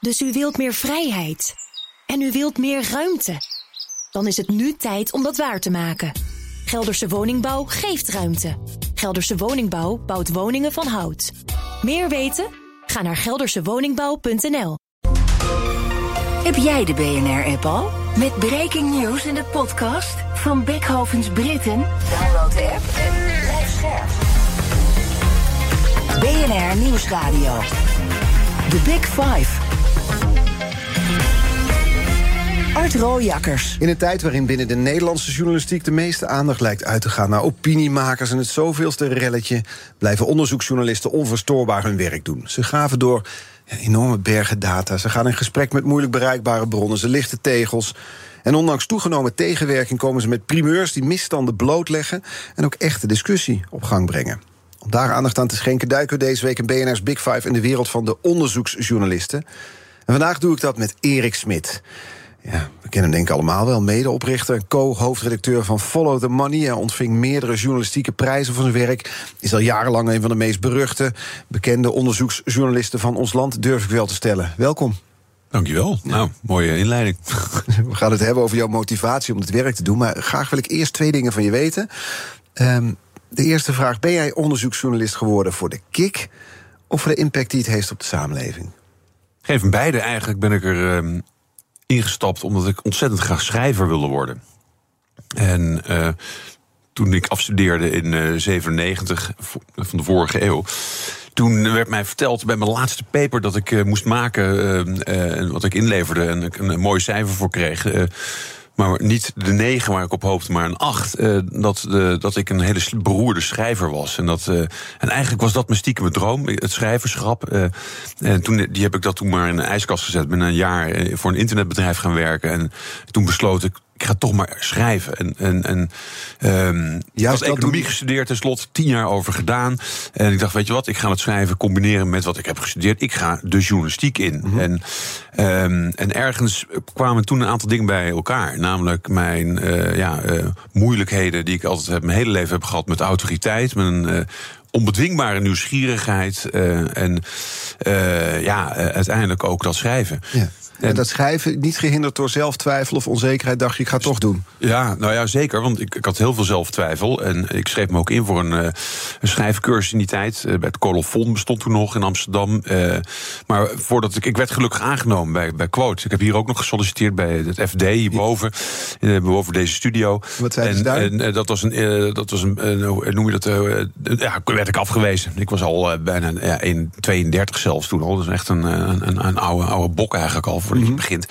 Dus u wilt meer vrijheid. En u wilt meer ruimte. Dan is het nu tijd om dat waar te maken. Gelderse Woningbouw geeft ruimte. Gelderse Woningbouw bouwt woningen van hout. Meer weten? Ga naar geldersewoningbouw.nl. Heb jij de BNR-app al? Met breaking news in de podcast van Beckhovens Britten? Download de app en blijf scherp. BNR Nieuwsradio. The Big Five. Art Rooijakkers. In een tijd waarin binnen de Nederlandse journalistiek de meeste aandacht lijkt uit te gaan naar opiniemakers en het zoveelste relletje, blijven onderzoeksjournalisten onverstoorbaar hun werk doen. Ze graven door enorme bergen data. Ze gaan in gesprek met moeilijk bereikbare bronnen. Ze lichten tegels. En ondanks toegenomen tegenwerking komen ze met primeurs die misstanden blootleggen en ook echte discussie op gang brengen. Om daar aandacht aan te schenken, duiken we deze week in BNR's Big Five in de wereld van de onderzoeksjournalisten. En vandaag doe ik dat met Erik Smit. Ja, we kennen hem denk ik allemaal wel. Medeoprichter en co-hoofdredacteur van Follow the Money. Hij ontving meerdere journalistieke prijzen voor zijn werk. Is al jarenlang een van de meest beruchte, bekende onderzoeksjournalisten van ons land, durf ik wel te stellen. Welkom. Dankjewel. Ja. Nou, mooie inleiding. We gaan het hebben over jouw motivatie om dit werk te doen. Maar graag wil ik eerst twee dingen van je weten. Um, de eerste vraag: ben jij onderzoeksjournalist geworden voor de kick of voor de impact die het heeft op de samenleving? Geef hem beide. Eigenlijk ben ik er um, ingestapt omdat ik ontzettend graag schrijver wilde worden. En uh, toen ik afstudeerde in uh, 97 van de vorige eeuw. Toen werd mij verteld bij mijn laatste paper dat ik uh, moest maken, wat ik inleverde en ik een, een mooi cijfer voor kreeg maar niet de negen waar ik op hoopte, maar een acht. Uh, dat, de, dat ik een hele beroerde schrijver was. En, dat, uh, en eigenlijk was dat mijn stiekem droom, het schrijverschap. Uh, en toen, die heb ik dat toen maar in een ijskast gezet. Ben een jaar voor een internetbedrijf gaan werken. En toen besloot ik, ik ga toch maar schrijven. En, en, en um, Juist had economie gestudeerd, tenslotte tien jaar over gedaan. En ik dacht, weet je wat, ik ga het schrijven combineren met wat ik heb gestudeerd. Ik ga de journalistiek in. Mm -hmm. en, um, en ergens kwamen toen een aantal dingen bij elkaar. Namelijk mijn uh, ja, uh, moeilijkheden die ik altijd heb, mijn hele leven heb gehad met autoriteit. Met een uh, onbedwingbare nieuwsgierigheid. En ja, uiteindelijk ook dat schrijven. Ja. En dat schrijven, niet gehinderd door zelftwijfel of onzekerheid, dacht je, ik ga het toch doen? Ja, nou ja, zeker. Want ik, ik had heel veel zelftwijfel. En ik schreef me ook in voor een, uh, een schrijfcursus in die tijd. Uh, bij het Colofon bestond toen nog in Amsterdam. Uh, maar voordat ik, ik werd gelukkig aangenomen bij, bij Quote. Ik heb hier ook nog gesolliciteerd bij het FD hierboven. boven deze studio. Wat daar? En dat was een, dat was een noem je dat? ja, werd ik afgewezen. Ik was al bijna ja, 1, 32 zelfs toen al. Dat is echt een, een, een oude, oude bok eigenlijk al voordat je begint.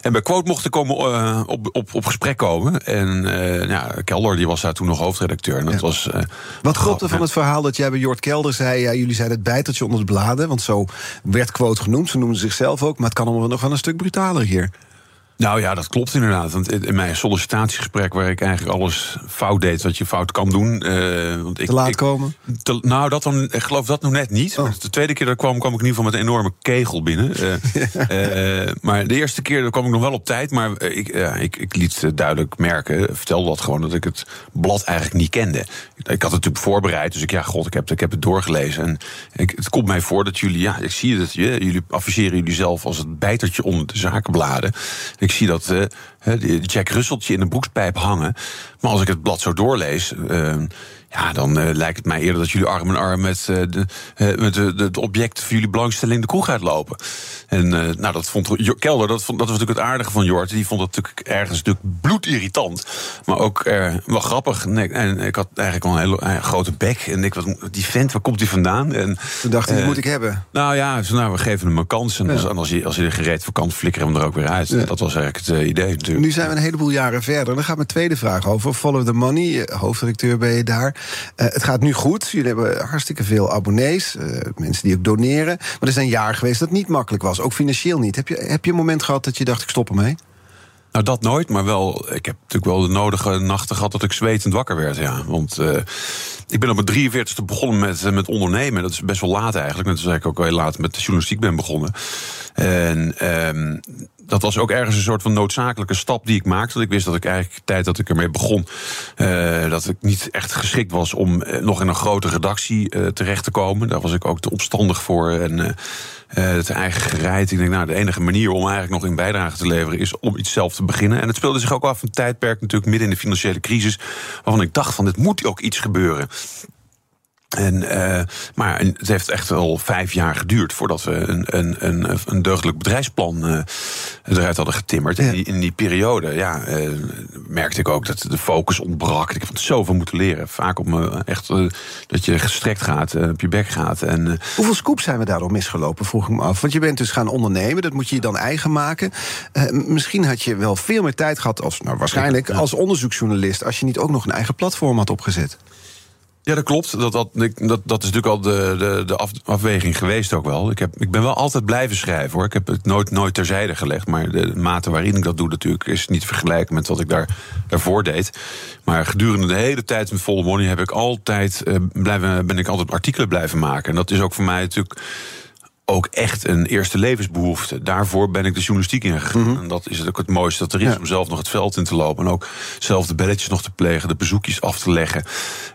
En bij Quote mochten komen uh, op, op, op gesprek komen. En uh, ja, Kelder die was daar toen nog hoofdredacteur. En dat ja. was, uh, Wat klopte van het verhaal dat jij bij Jort Kelder zei... Ja, jullie zeiden het bijteltje onder de bladen, want zo werd Quote genoemd. Ze noemden zichzelf ook, maar het kan allemaal nog wel een stuk brutaler hier. Nou ja, dat klopt inderdaad. Want in mijn sollicitatiegesprek, waar ik eigenlijk alles fout deed wat je fout kan doen. Uh, want ik, te laat ik, komen? Te, nou, dat dan, ik geloof dat nog net niet. Oh. De tweede keer dat ik kwam, kwam ik in ieder geval met een enorme kegel binnen. Uh, uh, maar de eerste keer kwam ik nog wel op tijd. Maar ik, ik, ik liet duidelijk merken, vertelde dat gewoon, dat ik het blad eigenlijk niet kende. Ik had het natuurlijk voorbereid, dus ik, ja, god, ik heb, ik heb het doorgelezen. En ik, het komt mij voor dat jullie, ja, ik zie dat jullie adviseren jullie zelf als het bijtertje onder de zakenbladen. Ik zie dat uh, Jack Russeltje in een broekspijp hangen. Maar als ik het blad zo doorlees. Uh, ja, dan uh, lijkt het mij eerder dat jullie arm in arm met, uh, de, uh, met de, de, het object voor jullie belangstelling de kroeg uitlopen. En nou, dat vond Kelder, dat, vond, dat was natuurlijk het aardige van Jort. Die vond dat natuurlijk ergens natuurlijk bloedirritant. Maar ook wel grappig. En ik had eigenlijk wel een hele grote bek. En ik was die vent, waar komt hij vandaan? En, Toen dacht ik, die moet ik hebben. Nou ja, dus, nou, we geven hem een kans. En ja. als, als, je, als je er gereed voor kan, flikkeren we hem er ook weer uit. Ja. Dat was eigenlijk het idee natuurlijk. Nu zijn we een heleboel jaren verder. Dan gaat mijn tweede vraag over. Follow the money, hoofdredacteur ben je daar. Uh, het gaat nu goed. Jullie hebben hartstikke veel abonnees. Uh, mensen die ook doneren. Maar er een jaar geweest dat niet makkelijk was. Ook financieel niet. Heb je, heb je een moment gehad dat je dacht, ik stop ermee? Nou, dat nooit, maar wel. Ik heb natuurlijk wel de nodige nachten gehad dat ik zwetend wakker werd. Ja. Want uh, ik ben op mijn 43ste begonnen met, met ondernemen. Dat is best wel laat eigenlijk. Net zoals ik ook heel laat met de journalistiek ben begonnen. En um, dat was ook ergens een soort van noodzakelijke stap die ik maakte. Want ik wist dat ik eigenlijk tijd dat ik ermee begon, uh, dat ik niet echt geschikt was om nog in een grote redactie uh, terecht te komen. Daar was ik ook te opstandig voor. En het eigen gereid. Ik denk, nou, de enige manier om eigenlijk nog in bijdrage te leveren is om iets zelf te beginnen. En het speelde zich ook af een tijdperk, natuurlijk midden in de financiële crisis, waarvan ik dacht van, dit moet ook iets gebeuren. En, uh, maar het heeft echt al vijf jaar geduurd voordat we een, een, een, een deugdelijk bedrijfsplan uh, eruit hadden getimmerd. Ja. In, die, in die periode ja, uh, merkte ik ook dat de focus ontbrak. Ik heb zoveel moeten leren. Vaak om echt dat je gestrekt gaat, op je bek gaat. En, Hoeveel scoops zijn we daardoor misgelopen, vroeg ik me af. Want je bent dus gaan ondernemen, dat moet je je dan eigen maken. misschien had je wel veel meer tijd gehad, als, nou, waarschijnlijk, als onderzoeksjournalist... als je niet ook nog een eigen platform had opgezet. Ja, dat klopt. Dat, dat, dat, dat is natuurlijk al de, de, de af, afweging geweest ook wel. Ik, heb, ik ben wel altijd blijven schrijven hoor. Ik heb het nooit, nooit terzijde gelegd. Maar de mate waarin ik dat doe, natuurlijk, is niet vergelijken met wat ik daar, daarvoor deed. Maar gedurende de hele tijd met volle money heb ik altijd, uh, blijven, ben ik altijd artikelen blijven maken. En dat is ook voor mij natuurlijk ook echt een eerste levensbehoefte. Daarvoor ben ik de journalistiek ingegaan. Mm -hmm. En dat is ook het mooiste dat er is, ja. om zelf nog het veld in te lopen. En ook zelf de belletjes nog te plegen, de bezoekjes af te leggen.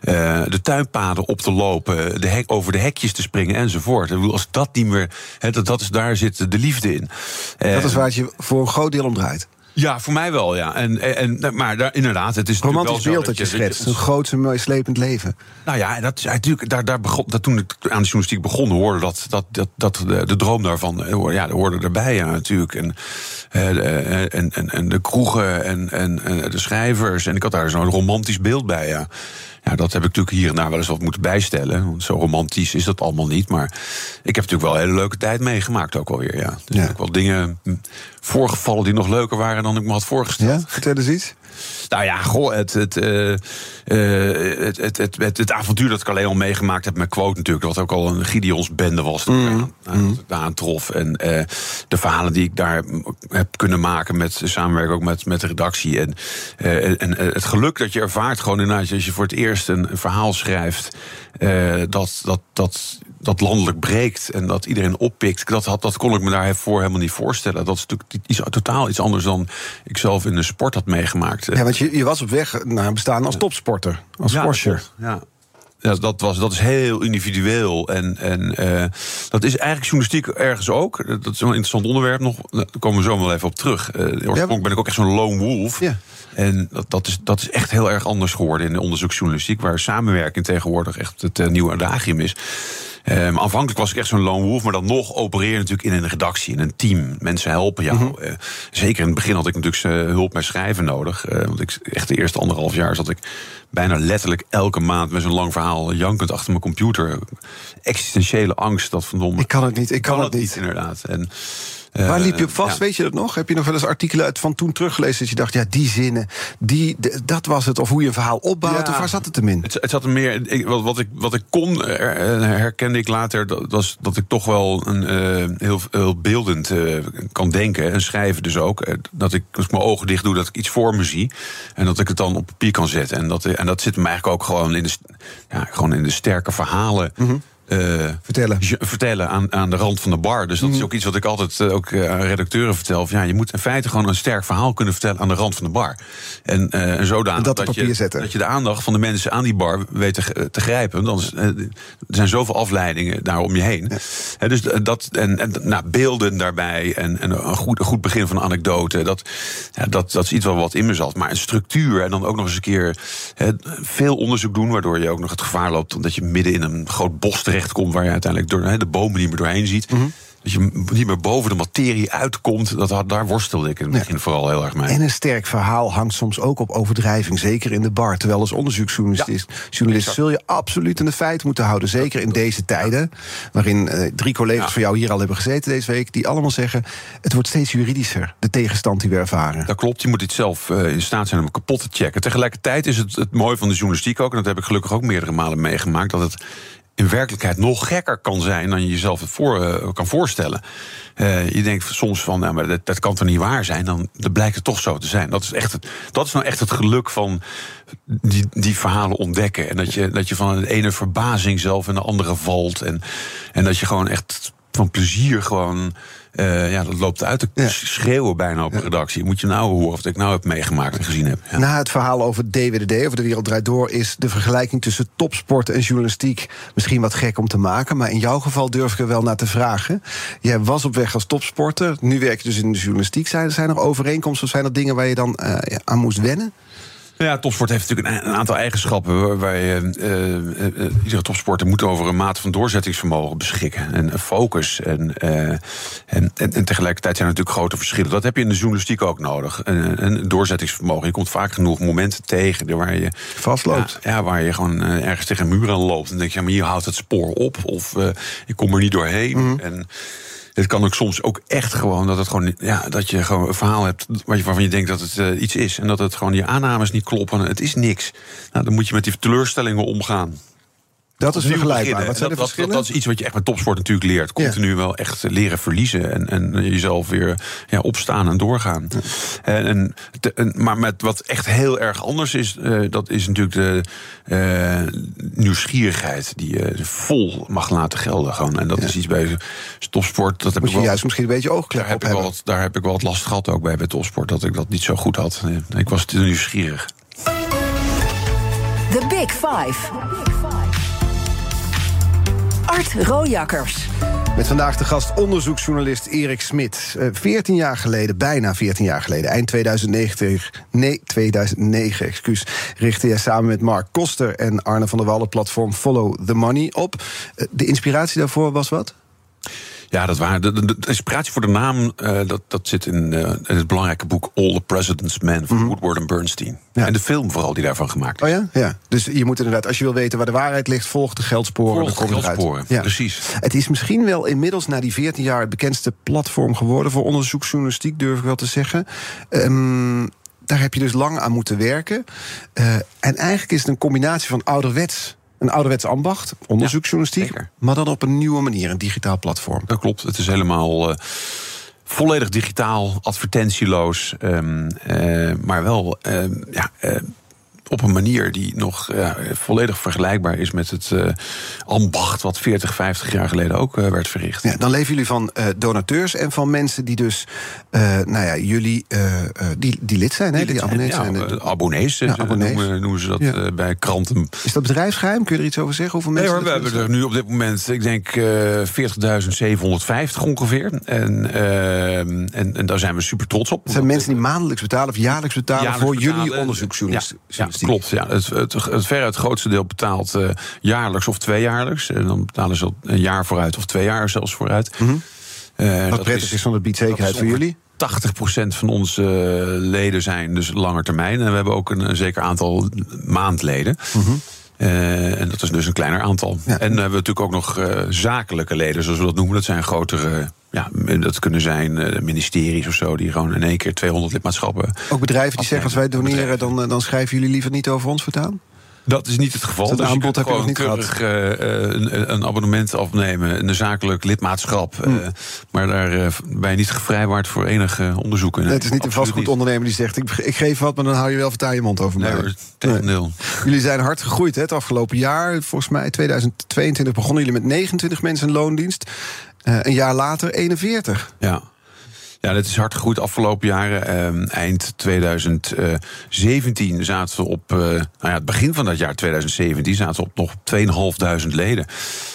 Uh, de tuinpaden op te lopen, de hek, over de hekjes te springen enzovoort. Bedoel, als dat niet meer... He, dat, dat is, daar zit de liefde in. Dat is waar het je voor een groot deel om draait. Ja, voor mij wel, ja. En, en, maar daar, inderdaad, het is Romantisch wel beeld dat je schetst. Een groot slepend leven. Nou ja, dat is natuurlijk, daar, daar begon, dat toen ik aan de journalistiek begon, hoorde dat, dat, dat, dat de, de droom daarvan, ja, dat hoorde erbij, ja, natuurlijk. En, en, en, en de kroegen en, en, en de schrijvers. En ik had daar zo'n romantisch beeld bij, ja. Ja, dat heb ik natuurlijk hier en daar wel eens wat moeten bijstellen. Want zo romantisch is dat allemaal niet. Maar ik heb natuurlijk wel een hele leuke tijd meegemaakt ook alweer. Ja. Er zijn ook wel dingen voorgevallen die nog leuker waren dan ik me had voorgesteld. Ja, vertel eens iets. Nou ja, goh, het, het, uh, uh, het, het, het, het, het, avontuur dat ik alleen al meegemaakt heb met Quote natuurlijk... wat ook al een Gideons bende was dat mm. ik aan, aantrof. En uh, de verhalen die ik daar heb kunnen maken... met samenwerken ook met, met de redactie. En, en het geluk dat je ervaart gewoon inderdaad... als je voor het eerst een, een verhaal schrijft... dat, dat, dat, dat landelijk breekt en dat iedereen oppikt... Dat, had, dat kon ik me daarvoor helemaal niet voorstellen. Dat is natuurlijk iets, totaal iets anders dan ik zelf in de sport had meegemaakt. Ja, want je, je was op weg naar bestaan als topsporter, als ja. Ja, ja, dat, was, dat is heel individueel. En, en uh, dat is eigenlijk journalistiek ergens ook. Dat is een interessant onderwerp nog. Daar komen we zo wel even op terug. Uh, oorspronkelijk ja, ben ik ook echt zo'n lone wolf. Ja. En dat, dat, is, dat is echt heel erg anders geworden in de onderzoeksjournalistiek... waar samenwerking tegenwoordig echt het uh, nieuwe adagium is. Um, aanvankelijk was ik echt zo'n lone wolf, maar dan nog opereer je natuurlijk in een redactie, in een team. Mensen helpen jou. Mm -hmm. uh, zeker in het begin had ik natuurlijk hulp bij schrijven nodig. Uh, want ik, echt de eerste anderhalf jaar zat ik bijna letterlijk elke maand met zo'n lang verhaal jankend achter mijn computer. Existentiële angst dat verdomme. Ik kan het niet, ik kan, kan het niet. niet. Inderdaad. En, Waar liep je op vast, ja. weet je dat nog? Heb je nog wel eens artikelen uit van toen teruggelezen... dat je dacht, ja, die zinnen, die, dat was het... of hoe je een verhaal opbouwt, ja, of waar zat het hem in? Het, het zat er meer... Ik, wat, wat, ik, wat ik kon, herkende ik later... dat, was dat ik toch wel een, uh, heel, heel beeldend uh, kan denken... en schrijven dus ook. Dat ik, als ik mijn ogen dicht doe, dat ik iets voor me zie... en dat ik het dan op papier kan zetten. En dat, en dat zit me eigenlijk ook gewoon in de, ja, gewoon in de sterke verhalen... Mm -hmm. Uh, vertellen, vertellen aan, aan de rand van de bar. Dus dat mm. is ook iets wat ik altijd uh, ook aan redacteuren vertel. Van, ja, je moet in feite gewoon een sterk verhaal kunnen vertellen aan de rand van de bar. En, uh, en zodanig en dat, dat, je, zetten. dat je de aandacht van de mensen aan die bar weet te, te grijpen. Dan is, er zijn zoveel afleidingen daar om je heen. Ja. dus dat, en, en nou, beelden daarbij en, en een, goed, een goed begin van een anekdote. Dat, ja, dat, dat is iets wat, wat in me zat. Maar een structuur en dan ook nog eens een keer veel onderzoek doen. Waardoor je ook nog het gevaar loopt dat je midden in een groot bos terecht komt waar je uiteindelijk door, de bomen niet meer doorheen ziet. Mm -hmm. Dat je niet meer boven de materie uitkomt. Dat, daar worstelde ik in het begin ja. vooral heel erg mee. En een sterk verhaal hangt soms ook op overdrijving. Zeker in de bar. Terwijl als onderzoeksjournalist ja. journalist zul je absoluut in de feiten moeten houden. Zeker in deze tijden. Waarin uh, drie collega's ja. van jou hier al hebben gezeten deze week. Die allemaal zeggen: het wordt steeds juridischer. De tegenstand die we ervaren. Dat klopt. Je moet iets zelf uh, in staat zijn om kapot te checken. Tegelijkertijd is het het mooie van de journalistiek ook. En dat heb ik gelukkig ook meerdere malen meegemaakt. Dat het in werkelijkheid nog gekker kan zijn dan je jezelf het uh, kan voorstellen. Uh, je denkt soms van, nou, maar dat, dat kan toch niet waar zijn? Dan, dan blijkt het toch zo te zijn. Dat is, echt het, dat is nou echt het geluk van die, die verhalen ontdekken. En dat je, dat je van de ene verbazing zelf in de andere valt. En, en dat je gewoon echt van plezier gewoon eh, ja, dat loopt uit Ja. schreeuwen bijna op een redactie. Moet je nou horen of ik nou heb meegemaakt en gezien heb. Ja. Na het verhaal over DWDD, over de wereld draait door, is de vergelijking tussen topsport en journalistiek misschien wat gek om te maken. Maar in jouw geval durf ik er wel naar te vragen. Jij was op weg als topsporter, nu werk je dus in de journalistiek. Zijn, zijn er overeenkomsten of zijn er dingen waar je dan eh, aan moest wennen? Ja, topsport heeft natuurlijk een, aantal eigenschappen. waar- je, eh, eh, iedere topsporter moet over een mate van doorzettingsvermogen beschikken. En focus. En, en, en, en tegelijkertijd zijn er natuurlijk grote verschillen. Dat heb je in de journalistiek ook nodig. Een, een doorzettingsvermogen. Je komt vaak genoeg momenten tegen waar je. Vastloopt. Ja, ja, waar je gewoon ergens tegen een muur aan loopt. En denk je, ja, maar hier houdt het spoor op. Of ik kom er niet doorheen. En het kan ook soms ook echt gewoon dat het gewoon ja, dat je gewoon een verhaal hebt waarvan je denkt dat het eh, iets is. En dat het gewoon je aannames niet kloppen. Het is niks. Nou, dan moet je met die teleurstellingen omgaan. Dat is vergelijkbaar. Wat zijn de dat, dat, verschillen? dat is iets wat je echt met topsport natuurlijk leert. Continu wel echt leren verliezen. En, en jezelf weer ja, opstaan en doorgaan. En, en, te- en- maar met wat echt heel erg anders is, eh, dat is natuurlijk de eh, nieuwsgierigheid. Die je vol mag laten gelden. Gewoon. En dat is iets bij topsport. Dat heb Moet ik je wel, juist misschien een beetje oogklep daar, heb ik wel hebben. wat, daar heb ik wel wat last gehad ook bij, bij topsport. Dat ik dat niet zo goed had. Ik was te nieuwsgierig. The Big Five. Art Rojakkers. Met vandaag de gast onderzoeksjournalist Erik Smit. Eh, 14 jaar geleden, bijna 14 jaar geleden, eind 2090, nee, 2009, excuus, richtte hij samen met Mark Koster en Arne van der Wal het platform Follow the Money op. Eh, De inspiratie daarvoor was wat? Ja, dat waren. De, de, de inspiratie voor de naam, eh, dat, dat zit in, eh, in het belangrijke boek All the President's Men van Woodward en Bernstein. Mhm. Ja. En de film vooral die daarvan gemaakt is. Oh ja? Ja. Dus je moet inderdaad, als je wil weten waar de waarheid ligt, volg de geldsporen. Volg eruit. geldsporen, Ja. precies. Het is misschien wel inmiddels na die 14 jaar het bekendste platform geworden voor onderzoeksjournalistiek, durf ik wel te zeggen. Ehm, daar heb je dus lang aan moeten werken. Eh, en eigenlijk is het een combinatie van ouderwets, een ouderwets ambacht, onderzoeksjournalistiek, maar dan op een nieuwe manier, een digitaal platform. Dat klopt. Het is helemaal eh, volledig digitaal, advertentieloos. ehm, eh, maar wel ehm, ja, eh, op een manier die nog ja, volledig vergelijkbaar is met het eh, ambacht wat 40, 50 jaar geleden ook eh, werd verricht. Ja, dan leven jullie van eh, donateurs en van mensen die dus, nou ja, jullie, die, die lid zijn, hè, die, abonnees ja, zijn. eh, abonnees, Ja, abonnees. Noemen, noemen ze dat Ja. bij kranten. Is dat bedrijfsgeheim? Kun je er iets over zeggen? Hoeveel Nee mensen we hebben er nu op dit moment, ik denk, eh 40.750 ongeveer. En, en, en daar zijn we super trots op. Het zijn mensen die maandelijks betalen of jaarlijks betalen Jaarlijks voor jullie onderzoeksjournalistiek. Klopt. Ja. Het, het, het veruit grootste deel betaalt eh, jaarlijks of tweejaarlijks. En dan betalen ze een jaar vooruit of twee jaar zelfs vooruit. Eh, Wat dat prettig is, want het biedt zekerheid is voor jullie. 80% van onze eh, leden zijn dus langer termijn. En we hebben ook een, een zeker aantal maandleden. Eh, en dat is dus een kleiner aantal. Ja. En we hebben natuurlijk ook nog zakelijke leden, zoals we dat noemen. Dat zijn grotere, ja, dat kunnen zijn eh, ministeries of zo, die gewoon in één keer 200 lidmaatschappen. Ook bedrijven die zeggen als wij doneren, dan, eh, dan schrijven jullie liever niet over ons voortaan? Dat is niet het geval. Dat Dus aanbod heb je nog gewoon niet gehad. eh, een, een abonnement afnemen, een zakelijk lidmaatschap. Hmm. maar daar ben je niet gevrijwaard voor enig onderzoek. Nee, het is niet een vastgoedondernemer die zegt: ik, ik geef wat, maar dan hou je wel vertaan je mond over mij. Nee, tegendeel. Jullie zijn hard gegroeid hè, het afgelopen jaar. Volgens mij 2022 begonnen jullie met 29 mensen in loondienst. Eh, een jaar later 41. Ja. Ja, dat is hard gegroeid afgelopen jaren. Ehm, eind 2017 zaten we op, eh, nou ja, het begin van dat jaar 2017 zaten we op nog 2.500 leden.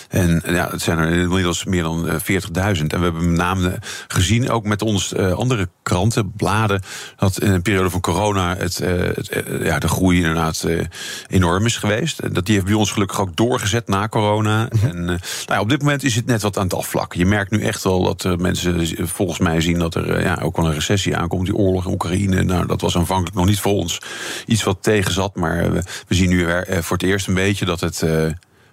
En eh, ja, het zijn er inmiddels meer dan eh, 40.000. En we hebben met name gezien, ook met ons eh, andere kranten, bladen, dat in een periode van corona het, eh, het, eh, ja, de groei inderdaad eh, enorm is geweest. En Dat die heeft bij ons gelukkig ook doorgezet na corona. En eh, nou ja, op dit moment is het net wat aan het afvlakken. Je merkt nu echt wel dat mensen eh, volgens mij zien dat er eh, ja, ook wel een recessie aankomt. Die oorlog in Oekraïne, nou, dat was aanvankelijk nog niet voor ons iets wat tegen zat. Maar eh, we, we zien nu weer, eh, voor het eerst een beetje dat het, eh,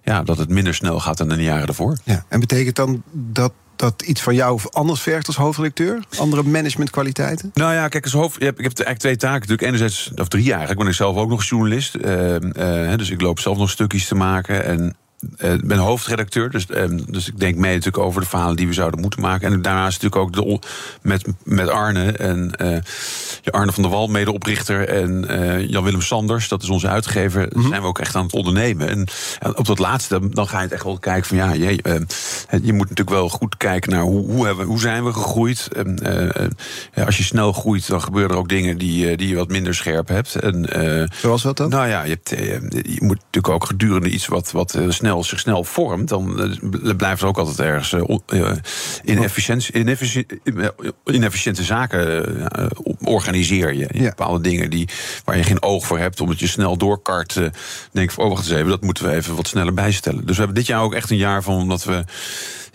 ja, dat het minder snel gaat dan in de jaren daarvoor. Ja. En betekent dan dat dat iets van jou anders vergt als hoofdredacteur? Andere managementkwaliteiten? Nou ja, kijk, als hoofd, ik heb eigenlijk twee taken. Natuurlijk, enerzijds, of drie eigenlijk, ben ik zelf ook nog journalist. Eh, eh, dus ik loop zelf nog stukjes te maken. En ben hoofdredacteur, dus, ehm, dus ik denk mee natuurlijk over de verhalen die we zouden moeten maken. En daarnaast natuurlijk ook de, met, met Arne en Arne van der Wal, medeoprichter, en Jan-Willem Sanders, dat is onze uitgever, mm zijn we ook echt aan het ondernemen. En, op dat laatste, dan ga je het echt wel kijken van ja, je, je moet natuurlijk wel goed kijken naar hoe, hoe, hebben, hoe zijn we gegroeid. als je snel groeit, dan gebeuren er ook dingen die, die je wat minder scherp hebt. En, Zoals wat dan? Nou ja, je, hebt, je moet natuurlijk ook gedurende iets wat, wat snel, zich snel vormt, dan blijft er ook altijd ergens inefficiëntie, inefficiënte zaken organiseer je. Ja. Bepaalde dingen die, waar je geen oog voor hebt, omdat je snel doorkart. denk van, oh, wacht eens even, dat moeten we even wat sneller bijstellen. Dus we hebben dit jaar ook echt een jaar van, omdat we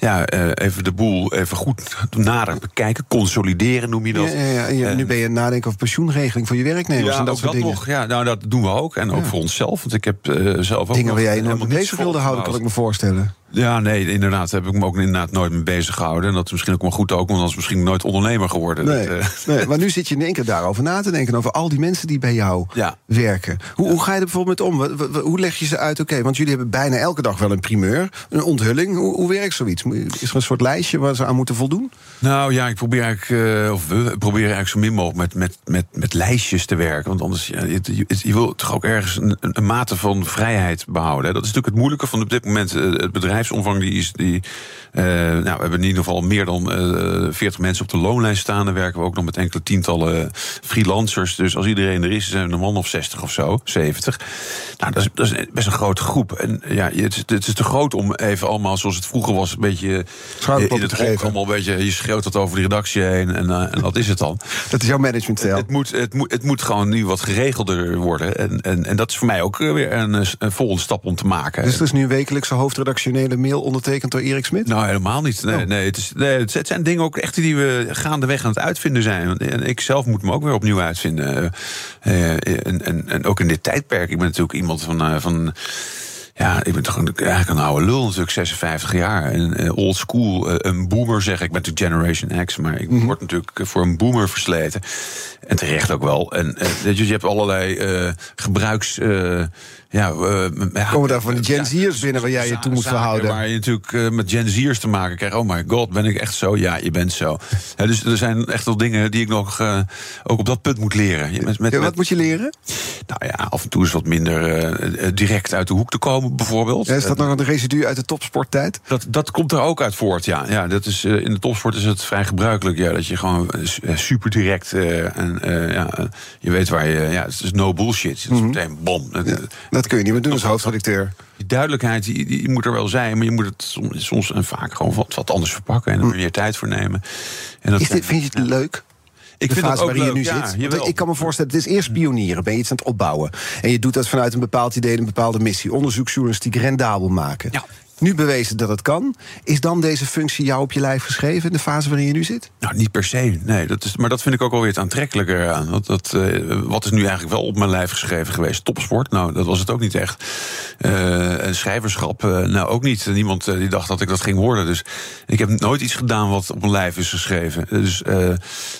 ja, even de boel even goed nader bekijken. Consolideren noem je dat. Ja, ja, nu ben je nadenken over pensioenregeling voor je werknemers en dat soort dingen. Nog, ja, nou, dat doen we ook. En ook voor onszelf. Want ik heb zelf ook. Dingen waar jij nog bezig wilde houden, kan ik me voorstellen. Ja, nee, inderdaad. Heb ik me ook inderdaad nooit mee bezig gehouden. En dat is misschien ook wel goed ook, want anders misschien nooit ondernemer geworden. Nee, nee, maar nu zit je in één keer daarover na te denken. Over al die mensen die bij jou werken. Hoe, hoe ga je er bijvoorbeeld met om? Hoe leg je ze uit? Oké, want jullie hebben bijna elke dag wel een primeur, een onthulling. Hoe, hoe werkt zoiets? Is er een soort lijstje waar ze aan moeten voldoen? Nou ja, ik probeer eigenlijk, uh, of we proberen eigenlijk zo min mogelijk met, met, met, met lijstjes te werken. Want anders, ja, je, je, je wil toch ook ergens een, een, mate van vrijheid behouden. Dat is natuurlijk het moeilijke van op dit moment eh, het bedrijfsomvang. Die is, die, uh, nou, we hebben in ieder geval meer dan uh, 40 mensen op de loonlijst staan. Dan werken we ook nog met enkele tientallen freelancers. Dus als iedereen er is, zijn we een man of 60 of zo, 70. Nou, dat is, dat is best een grote groep. En ja, het, het is te groot om even allemaal zoals het vroeger was, een beetje in het hok allemaal een beetje. Je schreeuwt dat over die redactie heen en, en dat is het dan. Dat is jouw managementstijl. Het, het, moet, het, moet, het moet gewoon nu wat geregelder worden. En, en, en dat is voor mij ook weer een, een volgende stap om te maken. Dus er is nu een wekelijkse hoofdredactionele mail ondertekend door Erik Smit? Nou, helemaal niet. Nee, oh. nee, het, is, nee, het zijn dingen ook echt die we gaandeweg aan het uitvinden zijn. En ik zelf moet me ook weer opnieuw uitvinden. Uh, en, en, en ook in dit tijdperk. Ik ben natuurlijk iemand van. Uh, van ja, ik ben toch eigenlijk een oude lul, natuurlijk 56 jaar. En old school, een boomer zeg ik. Ik ben natuurlijk Generation X, maar ik mm -hmm. word natuurlijk voor een boomer versleten. En terecht ook wel. En uh, je hebt allerlei gebruiks ja, uh, Komen daar van de Gen Z'ers binnen waar jij je toe moet verhouden? Waar je natuurlijk uh, met Gen Z'ers te maken krijgt. Oh my god, ben ik echt zo? Ja, je bent zo. dus er zijn echt wel dingen die ik nog uh, ook op dat punt moet leren. Met, met, ja, wat moet je leren? Nou ja, af en toe is wat minder direct uit de hoek te komen, bijvoorbeeld. Ja, is dat nog een residu uit de topsporttijd? Dat, dat komt er ook uit voort, ja. ja dat is, in de topsport is het vrij gebruikelijk. Ja, dat je gewoon super direct en ja, je weet waar je. Ja, het is no bullshit. Het is mhm. meteen bom. Ja dat kun je niet meer doen als hoofdredacteur. Die duidelijkheid die, die, moet er wel zijn, maar je moet het soms, soms en vaak gewoon wat, wat anders verpakken en er hm. meer tijd voor nemen. En dat Is dit, vind je het leuk? Ik de vind fase waarin je nu zit. Ik kan me voorstellen, het is eerst pionieren. Ben je iets aan het opbouwen. En je doet dat vanuit een bepaald idee, een bepaalde missie. Onderzoeksjournalistiek rendabel maken. Ja nu bewezen dat het kan. Is dan deze functie jou op je lijf geschreven in de fase waarin je nu zit? Nou, niet per se. Nee, dat is, maar dat vind ik ook alweer het aantrekkelijker aan. Dat, dat, uh, wat is nu eigenlijk wel op mijn lijf geschreven geweest? Topsport? Nou, dat was het ook niet echt. Uh, schrijverschap? Uh, nou, ook niet. Niemand die dacht dat ik dat ging worden. Dus ik heb nooit iets gedaan wat op mijn lijf is geschreven. Dus,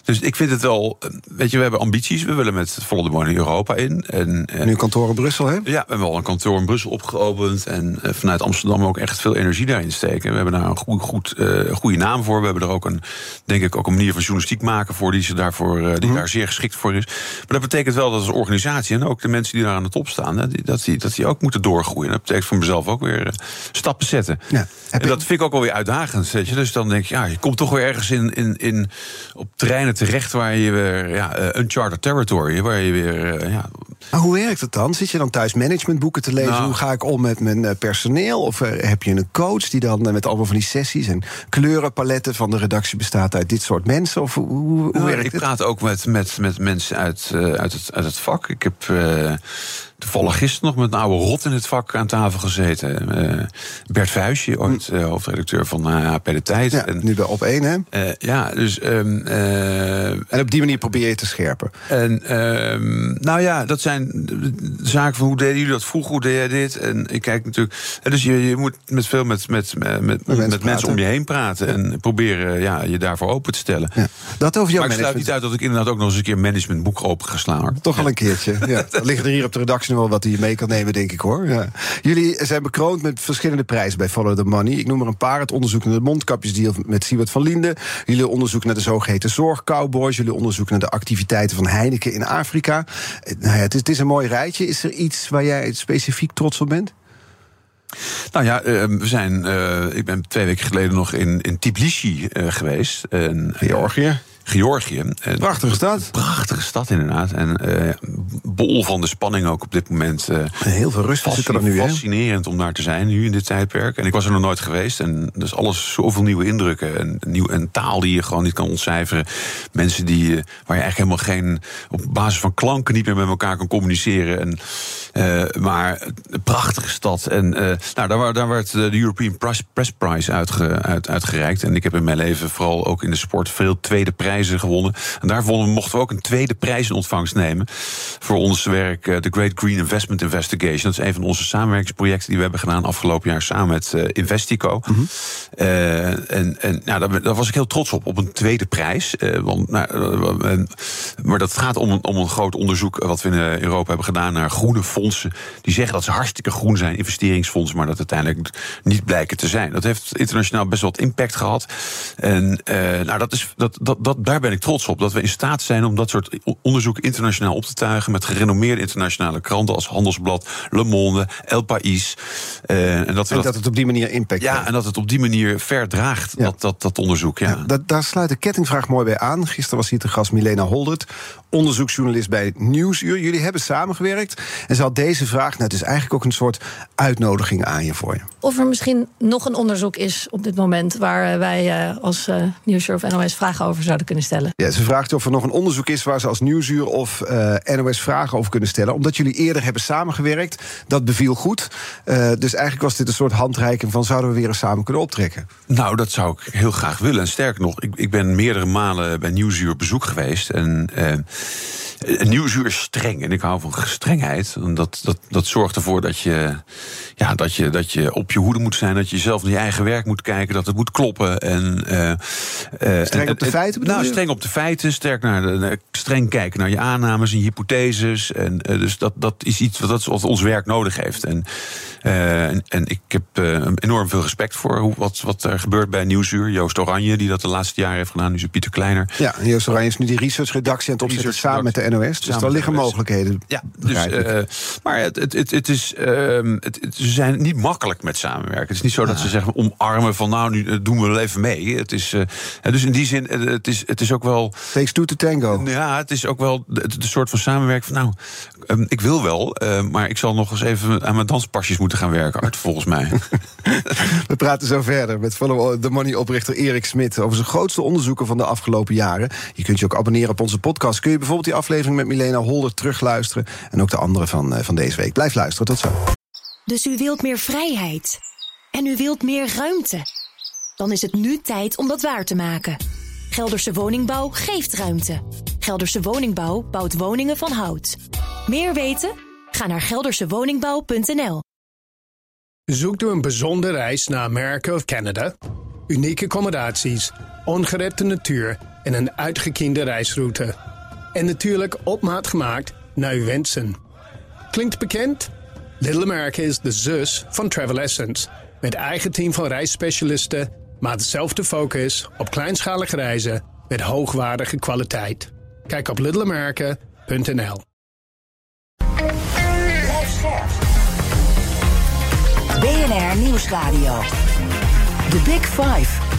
dus ik vind het wel. Weet je, we hebben ambities. We willen met volle de in Europa in. En, nu kantoor in Brussel, hè? Ja, we hebben al een kantoor in Brussel opgeopend. En vanuit Amsterdam ook echt echt veel energie daarin steken. We hebben daar een goed, goed, uh, goede naam voor. We hebben er ook een, denk ik, ook een manier van journalistiek maken voor die, ze daarvoor, uh, die mhm. daar zeer geschikt voor is. Maar dat betekent wel dat als organisatie en ook de mensen die daar aan de top staan, hè, die, dat, die, dat die ook moeten doorgroeien. Dat betekent voor mezelf ook weer uh, stappen zetten. Ja. En dat vind ik ook wel weer uitdagend. Weet je? Dus dan denk je, ja, je komt toch weer ergens in, in, in, op terreinen terecht waar je weer ja, uncharted territory, waar je weer. ja. Maar hoe werkt het dan? Zit je dan thuis managementboeken te lezen? Nou. hoe ga ik om met mijn personeel? Of heb heb je een coach die dan eh, met allemaal van die sessies en kleurenpaletten van de redactie bestaat uit dit soort mensen? Of hoe, hoe nou, werkt ik het? Ik praat ook met, met, met mensen uit, uit, het, uit het vak. Ik heb. Uh, toevallig gisteren nog met een oude rot in het vak aan tafel gezeten. Uh, Bert Vuijsje, ooit uh, hoofdredacteur van HP De Tijd. Ja, en, nu bij Op 1, hè? Uh, ja, dus... Um, en op die manier probeer je te scherpen. En, um, nou ja, dat zijn zaken van hoe deden jullie dat vroeger, hoe deed jij dit? En ik kijk natuurlijk... Dus je, je moet met veel met, met, met, met, met mensen, om je heen praten... en proberen ja, je daarvoor open te stellen. Ja. Dat over jouw maar ik sluit niet uit dat ik inderdaad ook nog eens een keer een managementboek open ga slaan. Toch al een keertje, ja. Dat liggen er hier op de redactie wel wat hij mee kan nemen, denk ik hoor. Ja. Jullie zijn bekroond met verschillende prijzen bij Follow the Money. Ik noem er een paar. Het onderzoek naar de mondkapjesdeal met Siewert van Linden. Jullie onderzoek naar de zogeheten zorgcowboys. Jullie onderzoek naar de activiteiten van Heineken in Afrika. Eh, Nou ja, het is, het is een mooi rijtje. Is er iets waar jij specifiek trots op bent? Nou ja, eh, we zijn, eh, ik ben twee weken geleden nog in, in Tbilisi geweest. Eh, Georgië. Georgië. En- Prachtige stad. Prachtige stad inderdaad. En eh, bol van de spanning ook op dit moment. eh, Heel veel rust zit er nu? Fascinerend om daar te zijn, nu in dit tijdperk. En ik was er nog nooit geweest. En dus alles, zoveel nieuwe indrukken. En, nieuw, en taal die je gewoon niet kan ontcijferen. Mensen die, eh, waar je eigenlijk helemaal geen... op basis van klanken niet meer met elkaar kan communiceren. En, eh, maar een prachtige stad. En eh, nou, daar, daar werd de European Press, Press Prize uitge, uit, uitgereikt. En ik heb in mijn leven vooral ook in de sport veel tweede prijzen gewonnen. En daarvoor mochten we ook een tweede prijs in ontvangst nemen. Voor ons werk, eh, The Great Green Investment Investigation. Dat is een van onze samenwerkingsprojecten die we hebben gedaan afgelopen jaar samen met eh, Investico. Eh, en en nou, daar, daar was ik heel trots op, op een tweede prijs. Want, nou, maar dat gaat om, een- om een groot onderzoek wat we in Europa hebben gedaan naar groene fondsen. Die zeggen dat ze hartstikke groen zijn, investeringsfondsen, maar dat uiteindelijk niet blijken te zijn. Dat heeft internationaal best wel wat impact gehad. En nou, dat is, dat, dat, dat, daar ben ik trots op. Dat we in staat zijn om dat soort onderzoeken internationaal op te tuigen. Met gerenommeerde internationale kranten als Handelsblad, Le Monde, El País. Eh, en dat we En dat, dat het op die manier impact ja, heeft. en dat het op die manier verdraagt, Ja. dat, dat, dat onderzoek. Ja. Ja, dat, daar sluit de kettingvraag mooi bij aan. Gisteren was hier te gast Milena Holdert, onderzoeksjournalist bij Nieuwsuur. Jullie hebben samengewerkt. En ze had deze vraag, nou, het is eigenlijk ook een soort uitnodiging aan je voor je. Of er misschien nog een onderzoek is op dit moment waar eh, wij eh, als eh Nieuwsuur of NOS vragen over zouden kunnen stellen. Ja, ze vraagt of er nog een onderzoek is waar ze als Nieuwsuur of eh, NOS vragen over kunnen stellen. Omdat jullie eerder hebben samengewerkt, dat beviel goed. Eh, dus eigenlijk was dit een soort handreiking van zouden we weer eens samen kunnen optrekken. Nou, dat zou ik heel graag willen. En sterker nog, ik, ik ben meerdere malen bij Nieuwsuur op bezoek geweest. En eh, Nieuwsuur is streng. En ik hou van strengheid. En dat, dat, dat zorgt ervoor dat je, ja, dat, je, dat je op je hoede moet zijn. Dat je zelf naar je eigen werk moet kijken. Dat het moet kloppen. En, eh, eh, Streng en- op de en- feiten bedoel Nou, streng op de feiten. Sterk naar de, streng kijken naar je aannames en je hypotheses. En, eh, dus dat, dat is iets wat, wat ons werk nodig heeft. En, eh, en, en ik heb eh, enorm veel respect voor hoe, wat, wat er gebeurt bij Nieuwsuur. Joost Oranje, die dat de laatste jaren heeft gedaan. Nu is Pieter Kleiner. Ja, Joost Oranje is nu die researchredactie aan het opzetten samen met de NOS. Dus daar liggen mogelijkheden. Ja, dus, maar het, het, het, het is, ehm, het, ze zijn niet makkelijk met samenwerken. Het is niet zo dat ze zeggen omarmen van nou, nu doen we wel even mee. Het is, dus in die zin, het is, het is ook wel. Takes two to tango. Ja, het is ook wel de, de soort van samenwerking van nou, ehm, ik wil wel, eh, maar ik zal nog eens even aan mijn danspasjes moeten gaan werken, Art, volgens mij. We praten zo verder met Follow the Money oprichter Erik Smit over zijn grootste onderzoeken van de afgelopen jaren. Je kunt je ook abonneren op onze podcast. Kun je bijvoorbeeld die aflevering met Milena Holder terugluisteren en ook de andere van, eh, van deze week. Blijf luisteren, tot zo. Dus u wilt meer vrijheid. En u wilt meer ruimte. Dan is het nu tijd om dat waar te maken. Gelderse Woningbouw geeft ruimte. Gelderse Woningbouw bouwt woningen van hout. Meer weten? Ga naar geldersewoningbouw.nl. Zoekt u een bijzondere reis naar Amerika of Canada? Unieke accommodaties, ongerepte natuur en een uitgekiende reisroute. En natuurlijk op maat gemaakt naar uw wensen. Klinkt bekend? Little America is de zus van Travel Essence. Met eigen team van reisspecialisten, maar dezelfde focus op kleinschalige reizen met hoogwaardige kwaliteit. Kijk op littleamerica.nl. BNR Nieuwsradio. The Big Five.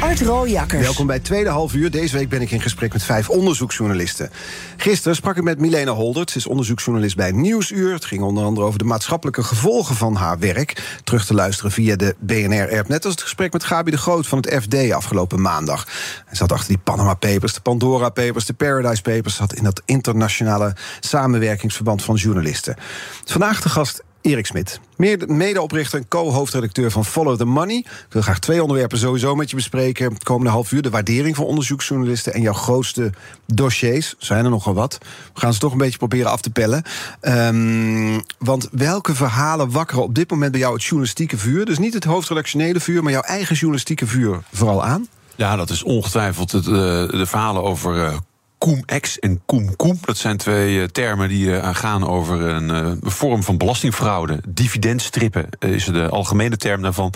Art Rooijakkers. Welkom bij tweede half uur. Deze week ben ik in gesprek met vijf onderzoeksjournalisten. Gisteren sprak ik met Milena Holdert. Ze is onderzoeksjournalist bij Nieuwsuur. Het ging onder andere over de maatschappelijke gevolgen van haar werk. Terug te luisteren via de BNR-app. Net als het gesprek met Gabi de Groot van het FD afgelopen maandag. Hij zat achter die Panama Papers, de Pandora Papers, de Paradise Papers. Zat in dat internationale samenwerkingsverband van journalisten. Vandaag de gast Erik Smit, medeoprichter en co-hoofdredacteur van Follow the Money. Ik wil graag twee onderwerpen sowieso met je bespreken. Het komende half uur de waardering van onderzoeksjournalisten en jouw grootste dossiers. Zijn er nogal wat. We gaan ze toch een beetje proberen af te pellen. Ehm, want welke verhalen wakkeren op dit moment bij jou het journalistieke vuur? Dus niet het hoofdredactionele vuur, maar jouw eigen journalistieke vuur vooral aan? Ja, dat is ongetwijfeld het, eh, de verhalen over eh, Cum-ex en cum-cum. Dat zijn twee eh, termen die uh, gaan over een uh, vorm van belastingfraude. Dividendstrippen is de algemene term daarvan.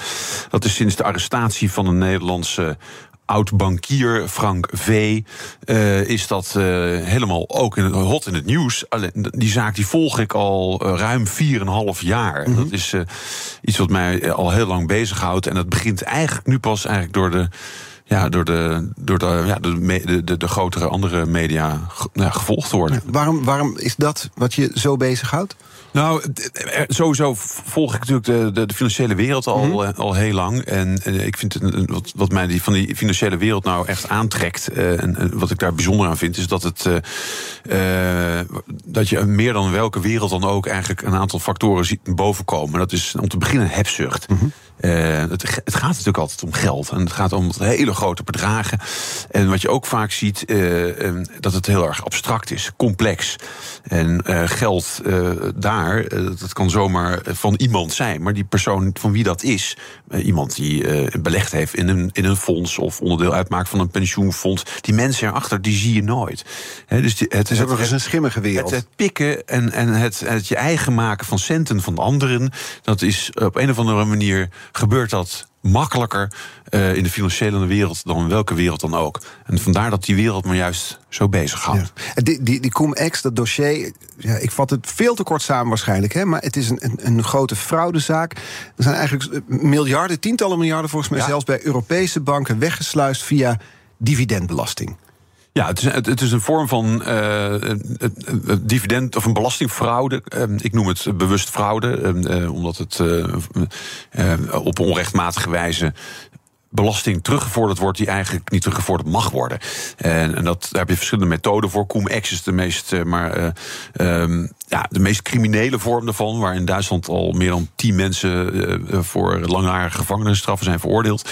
Dat is sinds de arrestatie van een Nederlandse oud-bankier Frank V. Uh, is dat uh, helemaal ook in hot in het nieuws. Alleen, die zaak die volg ik al uh, ruim 4,5 jaar. Mm -hmm. Dat is iets wat mij al heel lang bezighoudt. En dat begint eigenlijk nu pas eigenlijk door de ja, door de, door de, ja, de, de, de grotere andere media ja, gevolgd worden. waarom, waarom is dat wat je zo bezighoudt? Nou, sowieso volg ik natuurlijk de, de, de financiële wereld al, mm -hmm. al heel lang. En, en, ik vind het, wat, wat mij die, van die financiële wereld nou echt aantrekt. Uh, en, en, wat ik daar bijzonder aan vind, is dat het. Uh, dat je meer dan welke wereld dan ook eigenlijk een aantal factoren ziet bovenkomen. Dat is om te beginnen hebzucht. Mm -hmm. Uh, het, het, gaat natuurlijk altijd om geld. En het gaat om hele grote bedragen. En wat je ook vaak ziet, uh, dat het heel erg abstract is, complex. En uh, geld daar, dat kan zomaar van iemand zijn. Maar die persoon van wie dat is, iemand die belegd heeft in een, in een fonds of onderdeel uitmaakt van een pensioenfonds, die mensen erachter, die zie je nooit. He, dus die, het is ook nog eens een schimmige wereld. Het, het pikken en, en het, het je eigen maken van centen van anderen, dat is op een of andere manier gebeurt dat makkelijker uh, in de financiële wereld dan in welke wereld dan ook. En vandaar dat die wereld me juist zo bezig houdt. Ja. Die, die, die cum-ex, dat dossier, ja, ik vat het veel te kort samen waarschijnlijk... Hè, maar het is een, een, een grote fraudezaak. Er zijn eigenlijk miljarden, tientallen miljarden volgens mij... Ja. zelfs bij Europese banken weggesluist via dividendbelasting. Ja, het is, het is een vorm van uh, dividend of een belastingfraude. Uh, ik noem het bewust fraude, uh, omdat het op onrechtmatige wijze belasting teruggevorderd wordt die eigenlijk niet teruggevorderd mag worden. En, en dat, daar heb je verschillende methoden voor. Cum-ex is de meest, maar, um, ja, de meest criminele vorm daarvan, waar in Duitsland al meer dan tien mensen voor langjarige gevangenisstraffen zijn veroordeeld.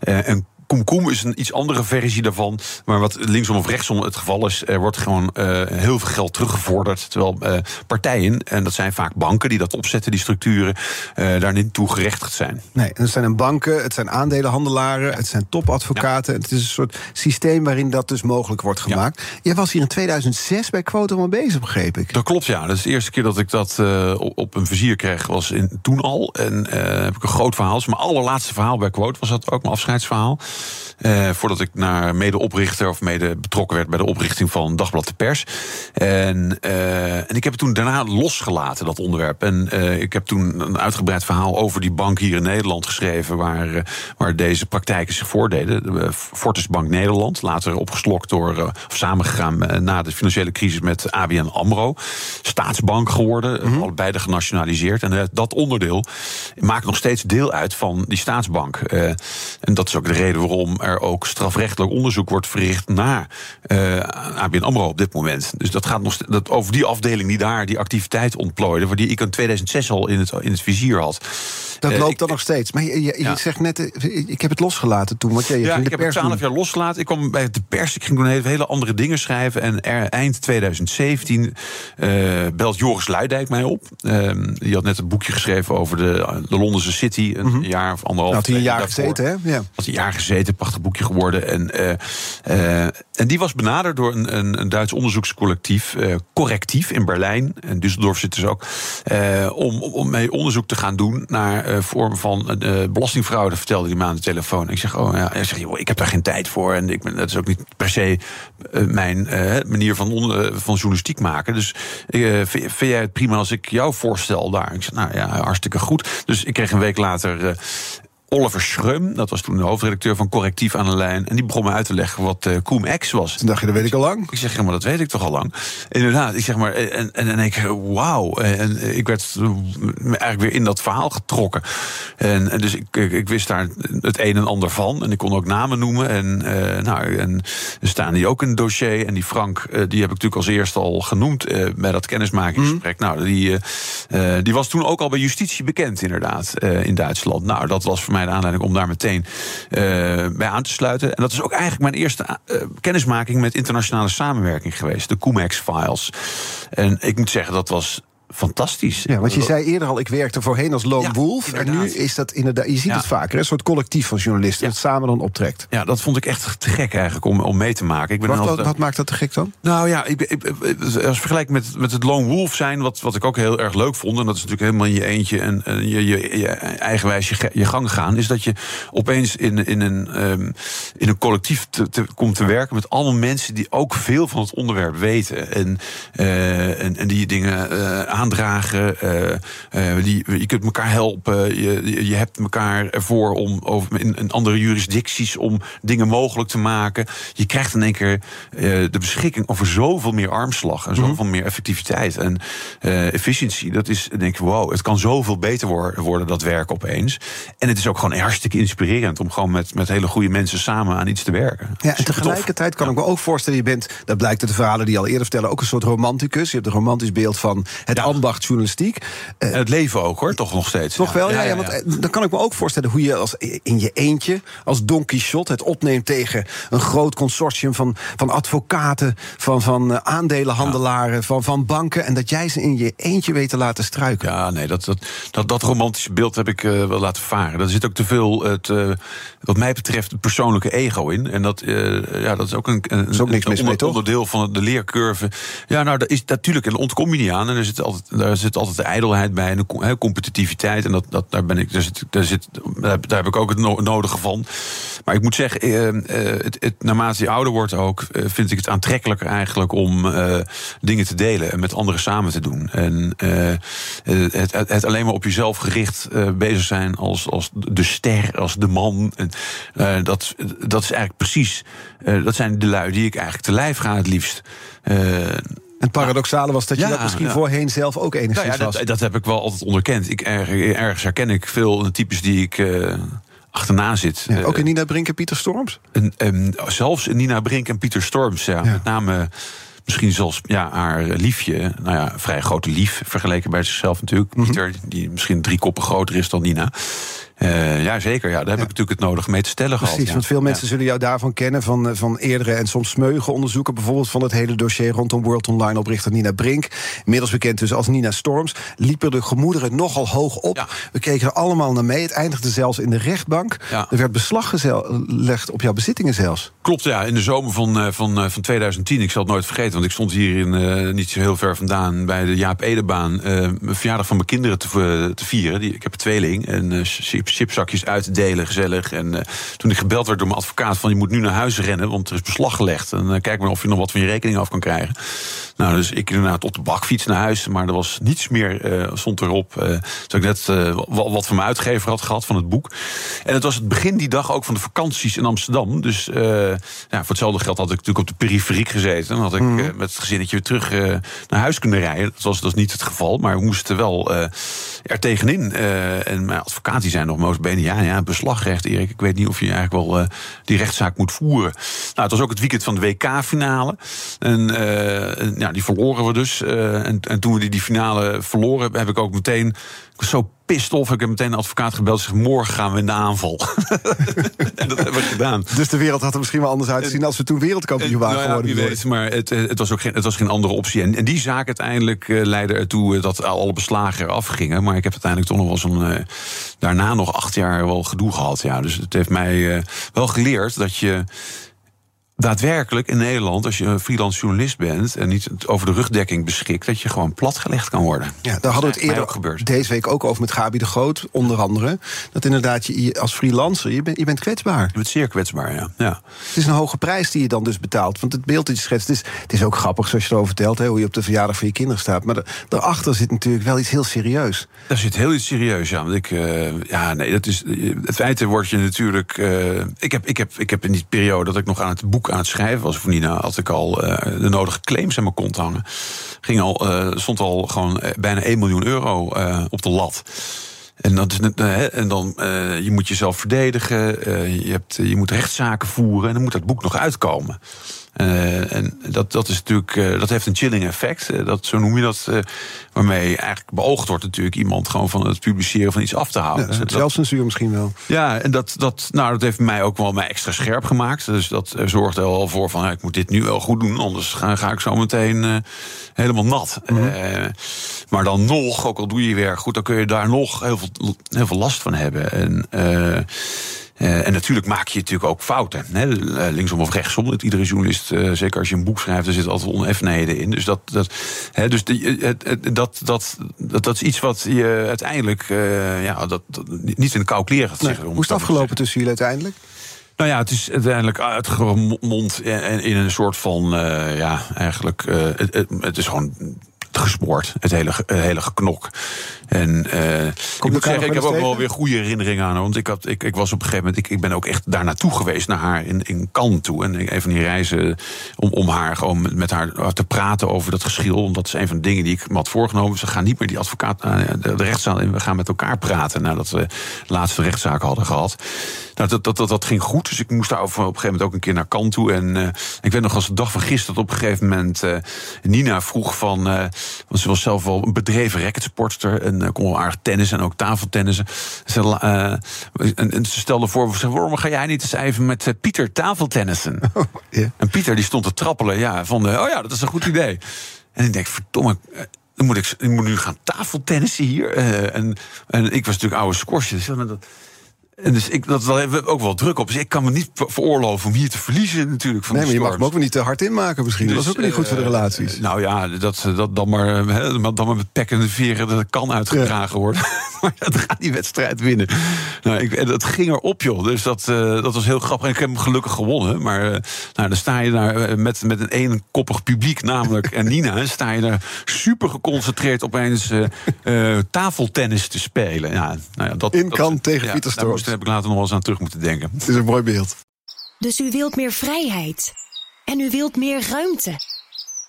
en Komkoem is een iets andere versie daarvan. Maar wat linksom of rechtsom het geval is, er wordt gewoon uh, heel veel geld teruggevorderd. Terwijl uh, partijen, en dat zijn vaak banken die dat opzetten, die structuren, uh, daar niet toe gerechtigd zijn. Nee, het zijn banken, het zijn aandelenhandelaren, het zijn topadvocaten. Ja. Het is een soort systeem waarin dat dus mogelijk wordt gemaakt. Ja. Jij was hier in 2006 bij Quotum al bezig, begreep ik. Dat klopt, ja. Dat is de eerste keer dat ik dat op een vizier kreeg, was in, toen al. En heb ik een groot verhaal. Dus mijn allerlaatste verhaal bij Quote was dat ook mijn afscheidsverhaal. Uh, voordat ik naar medeoprichter of mede betrokken werd bij de oprichting van Dagblad de Pers. En, uh, en ik heb het toen daarna losgelaten, dat onderwerp. En uh, ik heb toen een uitgebreid verhaal over die bank hier in Nederland geschreven, waar, waar deze praktijken zich voordeden. De Fortis Bank Nederland, later opgeslokt door, of samengegaan na de financiële crisis met ABN Amro. Staatsbank geworden, mm -hmm. allebei genationaliseerd. En dat onderdeel maakt nog steeds deel uit van die staatsbank. en dat is ook de reden waarom er ook strafrechtelijk onderzoek wordt verricht naar uh, ABN AMRO op dit moment. Dus dat gaat nog dat over die afdeling die daar die activiteit ontplooide... waar die ik in 2006 al in het, in het vizier had. Dat loopt dan nog steeds. Maar je, je, je ja. zegt net, ik heb het losgelaten toen. Want je, je ja, ging ik de heb het pers 12 jaar losgelaten. Ik kwam bij de pers, ik ging toen hele, andere dingen schrijven. En er, eind 2017 uh, belt Joris Luidijk mij op. Uh, die had net een boekje geschreven over de, de Londense City. Een mm -hmm. jaar of anderhalf. Had hij een jaar gezeten, hè? Ja. Had een jaar gezeten, prachtig boekje geworden. En, uh, en die was benaderd door een, een, een Duits onderzoekscollectief, Correctief in Berlijn. En Düsseldorf zit dus ook. om, om mee onderzoek te gaan doen naar vormen van belastingfraude, vertelde hij me aan de telefoon. Ik zeg, oh ja, hij zegt, joh, ik heb daar geen tijd voor. En ik ben, dat is ook niet per se mijn manier van, van journalistiek maken. Dus vind, vind, jij het prima als ik jou voorstel daar? Ik zeg, nou ja, hartstikke goed. Dus ik kreeg een week later Oliver Schrum, dat was toen de hoofdredacteur van Correctief aan de lijn. En die begon me uit te leggen wat uh, Cum-Ex was. Toen dacht je, dat weet ik al lang. Ik zeg, ja, maar dat weet ik toch al lang. Inderdaad, ik zeg maar, en, en, en ik, wauw. En ik werd eigenlijk weer in dat verhaal getrokken. En, en dus ik, ik, ik, wist daar het een en ander van. En ik kon ook namen noemen. En, uh, nou, en er staan die ook in het dossier. En die Frank, uh, die heb ik natuurlijk als eerste al genoemd bij dat kennismakingsgesprek. Mm. Nou, die, die was toen ook al bij justitie bekend, inderdaad, in Duitsland. Nou, dat was voor mij de aanleiding om daar meteen uh, bij aan te sluiten. En dat is ook eigenlijk mijn eerste uh, kennismaking met internationale samenwerking geweest. De CUMEX-files. En ik moet zeggen, dat was fantastisch. Ja, want je zei eerder al, ik werkte voorheen als lone Ja, wolf. En nu is dat inderdaad, je ziet Ja. het vaker, een soort collectief van journalisten Ja. dat samen dan optrekt. Ja, dat vond ik echt te gek eigenlijk om, om mee te maken. Ik ben Wat, wat, altijd- wat maakt dat te gek dan? Nou ja, ik, ik, als vergelijk met, met het lone wolf zijn, wat, wat ik ook heel erg leuk vond, en dat is natuurlijk helemaal in je eentje en, en je, je, je eigenwijs je, gang gaan, is dat je opeens in, in, een, ehm, in een collectief te, te- komt te werken met allemaal mensen die ook veel van het onderwerp weten. En, eh, en, en die dingen eh, aandragen. eh, eh, die, je kunt elkaar helpen. Je, je- hebt elkaar ervoor om over, in, in andere jurisdicties om dingen mogelijk te maken. Je krijgt in één keer eh, de beschikking over zoveel meer armslag en zoveel meer effectiviteit en efficiëntie. Dat is, denk ik, wow, het kan zoveel beter wor- worden, dat werk opeens. En het is ook gewoon hartstikke inspirerend om gewoon met, met hele goede mensen samen aan iets te werken. Ja, en tegelijkertijd kan ik me ook voorstellen, je bent, dat blijkt uit de verhalen die je al eerder vertellen, ook een soort romanticus. Je hebt een romantisch beeld van het Ja. Ambacht journalistiek. En het leven ook hoor, toch nog steeds. Toch wel, ja, ja, want eh, dan kan ik me ook voorstellen hoe je als, in je eentje, als Don Quixote, het opneemt tegen een groot consortium van, van advocaten, van, van eh, aandelenhandelaren, van, van banken. En dat jij ze in je eentje weet te laten struiken. Ja, nee, dat, dat, dat, dat romantische beeld heb ik eh, wel laten varen. Er zit ook te veel, het, wat mij betreft, het persoonlijke ego in. En dat, ja, dat is ook een, een, is ook niks mis een mee, toch? onderdeel van de leercurve. Ja, nou, dat is natuurlijk, en daar ontkom je niet aan. En er zit altijd, daar zit altijd de ijdelheid bij en de competitiviteit. En dat, dat, daar, ben ik, daar, zit, daar, heb- ik ook het no- nodige van. Maar ik moet zeggen, eh, eh, het, het, naarmate je ouder wordt ook, eh, vind ik het aantrekkelijker eigenlijk om dingen te delen en met anderen samen te doen. En het, het, alleen maar op jezelf gericht bezig zijn als, als de ster, als de man. Dat, dat is eigenlijk precies, dat zijn de lui die ik eigenlijk te lijf ga het liefst. En het paradoxale was dat je Ja, dat misschien ja. voorheen zelf ook nou enigszins ja, was. dat, dat heb ik wel altijd onderkend. Ik, erg- ergens herken ik veel types die ik eh, achterna zit. Ja, Eh, ook in Nina Brink en Pieter Storms? en, zelfs Nina Brink en Pieter Storms, ja, Ja. met name misschien zelfs ja, haar liefje, nou ja, vrij grote lief vergeleken bij zichzelf natuurlijk. Mhm. Pieter, die misschien drie koppen groter is dan Nina. Eh, ja, zeker. Ja, daar heb ik natuurlijk het nodige mee te stellen gehad. Precies, ja. want veel mensen Ja. zullen jou daarvan kennen... Van, eh, van eerdere en soms smeuige onderzoeken. Bijvoorbeeld van het hele dossier rondom World Online oprichter Nina Brink. Inmiddels bekend dus als Nina Storms. Liepen de gemoederen nogal hoog op. We keken er allemaal naar mee. Het eindigde zelfs in de rechtbank. Er werd beslag gelegd op jouw bezittingen zelfs. Klopt, ja. In de zomer van, eh, van, van 2010, ik zal het nooit vergeten... want ik stond hier in, niet zo heel ver vandaan... bij de Jaap Edebaan, eh mijn verjaardag van mijn kinderen te, te vieren. Die, ik heb een tweeling en chipzakjes uit te delen, gezellig. En eh, toen ik gebeld werd door mijn advocaat... van je moet nu naar huis rennen, want er is beslag gelegd. En eh, kijk maar of je nog wat van je rekening af kan krijgen. Nou, dus ik inderdaad op de bakfiets naar huis... maar er was niets meer, stond erop. dat ik net wa- wat van mijn uitgever had gehad, van het boek. En het was het begin die dag ook van de vakanties in Amsterdam. Dus ja, voor hetzelfde geld had ik natuurlijk op de periferiek gezeten. Dan had ik eh, met het gezinnetje weer terug naar huis kunnen rijden. Dat was, dat was niet het geval, maar we moesten wel er tegenin. En mijn advocaat die zei nog, Moos benen, ja, ja, beslagrecht, Erik. Ik weet niet of je eigenlijk wel eh, die rechtszaak moet voeren. Nou, het was ook het weekend van de WK-finale. Eh, en, ja, die verloren we dus. Eh, en, en toen we die, die finale verloren, heb ik ook meteen... Zo pissed off. Ik heb meteen een advocaat gebeld. Zeg, morgen gaan we in de aanval. en dat hebben we gedaan. Dus de wereld had er misschien wel anders uitgezien... als we toen wereldkampioen waren Nou ja, geworden. wie weet, maar het, eh, het, was ook geen, het was geen andere optie. En, en die zaak uiteindelijk eh, leidde ertoe eh, dat alle beslagen eraf gingen. Maar ik heb uiteindelijk toch nog wel zo'n... eh, daarna nog acht jaar wel gedoe gehad. Ja. Dus het heeft mij eh, wel geleerd dat je daadwerkelijk in Nederland, als je een freelance journalist bent en niet over de rugdekking beschikt, dat je gewoon platgelegd kan worden. Ja, daar hadden we het eerder ook gebeurd. deze week ook over met Gabi de Groot, onder andere. Dat inderdaad, je, als freelancer, je bent, je bent kwetsbaar. Je bent zeer kwetsbaar, ja. ja. Het is een hoge prijs die je dan dus betaalt. Want het beeld dat je schetst, het is, het is ook grappig zoals je erover vertelt... Hè, hoe je op de verjaardag van je kinderen staat. Maar da- daarachter zit natuurlijk wel iets heel serieus. Daar zit heel iets serieus aan. Want ik, eh, ja, nee, dat is. Het feit word je natuurlijk. eh, ik, heb, ik, heb, ik heb in die periode dat ik nog aan het boek aan het schrijven was voor Nina, had ik al eh, de nodige claims aan mijn kont hangen. Ging al, eh, stond al gewoon eh, bijna 1 miljoen euro op de lat. En, dat is, en dan je moet jezelf verdedigen, je, hebt, je moet rechtszaken voeren en dan moet dat boek nog uitkomen. Uh, en dat, dat, is natuurlijk, uh, dat heeft een chilling effect. Uh, dat, zo noem je dat. waarmee eigenlijk beoogd wordt natuurlijk iemand gewoon van het publiceren van iets af te houden. Ja, zelfcensuur misschien wel. Ja, en dat, dat, nou, dat heeft mij ook wel mij extra scherp gemaakt. Dus dat zorgt er wel voor van ik moet dit nu wel goed doen. Anders ga, ga ik zo meteen helemaal nat. Mm -hmm. maar dan nog, ook al doe je je werk goed, dan kun je daar nog heel veel, heel veel last van hebben. En uh, en natuurlijk maak je natuurlijk ook fouten. Hè? Eh, linksom of rechtsom. Iedere journalist, uh, zeker als je een boek schrijft, er zitten altijd oneffenheden in. Dus, dat, dat, hè, dus die, het, het, dat, dat, dat, dat is iets wat je uiteindelijk ja, dat, dat, niet in de kou kleren gaat zeggen. Nee, hoe is het afgelopen tussen jullie uiteindelijk? Nou ja, het is uiteindelijk uitgemond in een soort van, ja, eigenlijk, het, het, het is gewoon gespoord. Het hele, hele geknok. En uh, ik moet zeggen, ik heb ook wel weer goede herinneringen aan haar. Want ik, had, ik, ik was op een gegeven moment, ik, ik ben ook echt daar naartoe geweest, naar haar in, in Cannes toe. En een van die reizen om, om haar gewoon met, haar te praten over dat geschil. Want dat is een van de dingen die ik me had voorgenomen. Ze gaan niet meer die advocaat uh, de, de rechtszaal in. We gaan met elkaar praten nadat we de laatste rechtszaak hadden gehad. Nou, dat, dat, dat, dat ging goed. Dus ik moest daar op, op een gegeven moment ook een keer naar Cannes toe. En uh, ik weet nog als de dag van gisteren dat op een gegeven moment Nina vroeg van. want ze was zelf wel een bedreven racketsportster. En uh, kon wel aardig tennis en ook tafeltennissen. Ze, uh, en, ze stelde voor, ze, waarom ga jij niet eens even met uh, Pieter tafeltennissen? Oh, yeah. En Pieter die stond te trappelen, ja, van, oh ja, dat is een goed idee. En ik denk, verdomme, dan moet ik, ik moet nu gaan tafeltennissen hier. en, en ik was natuurlijk oude squash. Dus dat, en dus ik, dat, hebben we ook wel druk op. Dus ik kan me niet veroorloven om hier te verliezen natuurlijk. Van nee, maar je mag hem ook wel niet te hard inmaken misschien. Dus, dat is ook niet goed voor de eh, relaties. nou ja, dat, dat dan, maar, hè, dan maar met pek en de veren dat kan uitgedragen ja. worden. maar dat gaat die wedstrijd winnen. Nou, ik, en dat ging erop, joh. Dus dat, uh, dat was heel grappig. En ik heb hem gelukkig gewonnen. Maar uh, nou, dan sta je daar met, met een eenkoppig publiek, namelijk en Nina. sta je daar super geconcentreerd opeens tafeltennis te spelen. Ja, nou ja, dat, In kan tegen ja, Pieter Storm heb ik later nog wel eens aan terug moeten denken. Het is een mooi beeld. Dus u wilt meer vrijheid. En u wilt meer ruimte.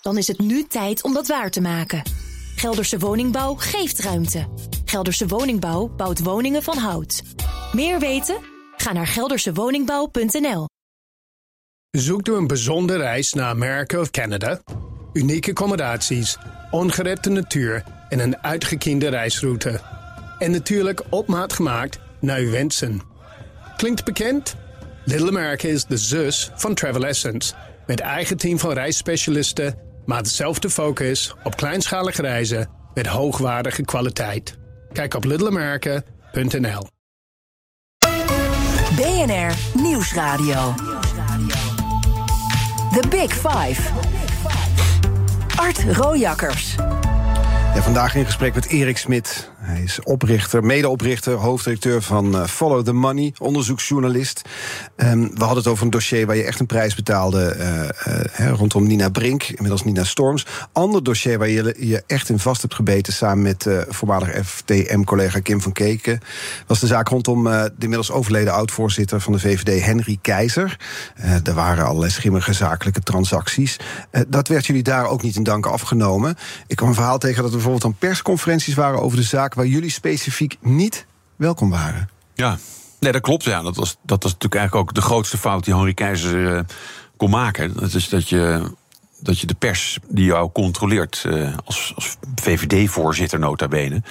Dan is het nu tijd om dat waar te maken. Gelderse Woningbouw geeft ruimte. Gelderse Woningbouw bouwt woningen van hout. Meer weten? Ga naar geldersewoningbouw.nl. Zoekt u een bijzondere reis naar Amerika of Canada? Unieke accommodaties, ongerepte natuur en een uitgekiende reisroute. En natuurlijk op maat gemaakt uw wensen. Klinkt bekend? Little America is de zus van Travel Essence. Met eigen team van reisspecialisten, maar dezelfde focus op kleinschalige reizen met hoogwaardige kwaliteit. Kijk op littleamerica.nl. BNR Nieuwsradio. The Big Five. Art Rojakkers. Ja, vandaag in gesprek met Erik Smit. Hij is oprichter, medeoprichter, hoofddirecteur van uh, Follow the Money, onderzoeksjournalist. Um, we hadden het over een dossier waar je echt een prijs betaalde uh, uh, rondom Nina Brink, inmiddels Nina Storms. Ander dossier waar je je echt in vast hebt gebeten samen met voormalig FTM-collega Kim van Keken, was de zaak rondom de inmiddels overleden oud-voorzitter van de VVD, Henry Keizer. er waren allerlei schimmige zakelijke transacties. dat werd jullie daar ook niet in dank afgenomen. Ik kwam een verhaal tegen dat er bijvoorbeeld dan persconferenties waren over de zaak waar jullie specifiek niet welkom waren. Ja, nee, dat klopt. Ja. Dat, was, dat was natuurlijk eigenlijk ook de grootste fout die Henri Keizer uh, kon maken. Dat is dat je, dat je de pers die jou controleert uh, als, als VVD-voorzitter nota bene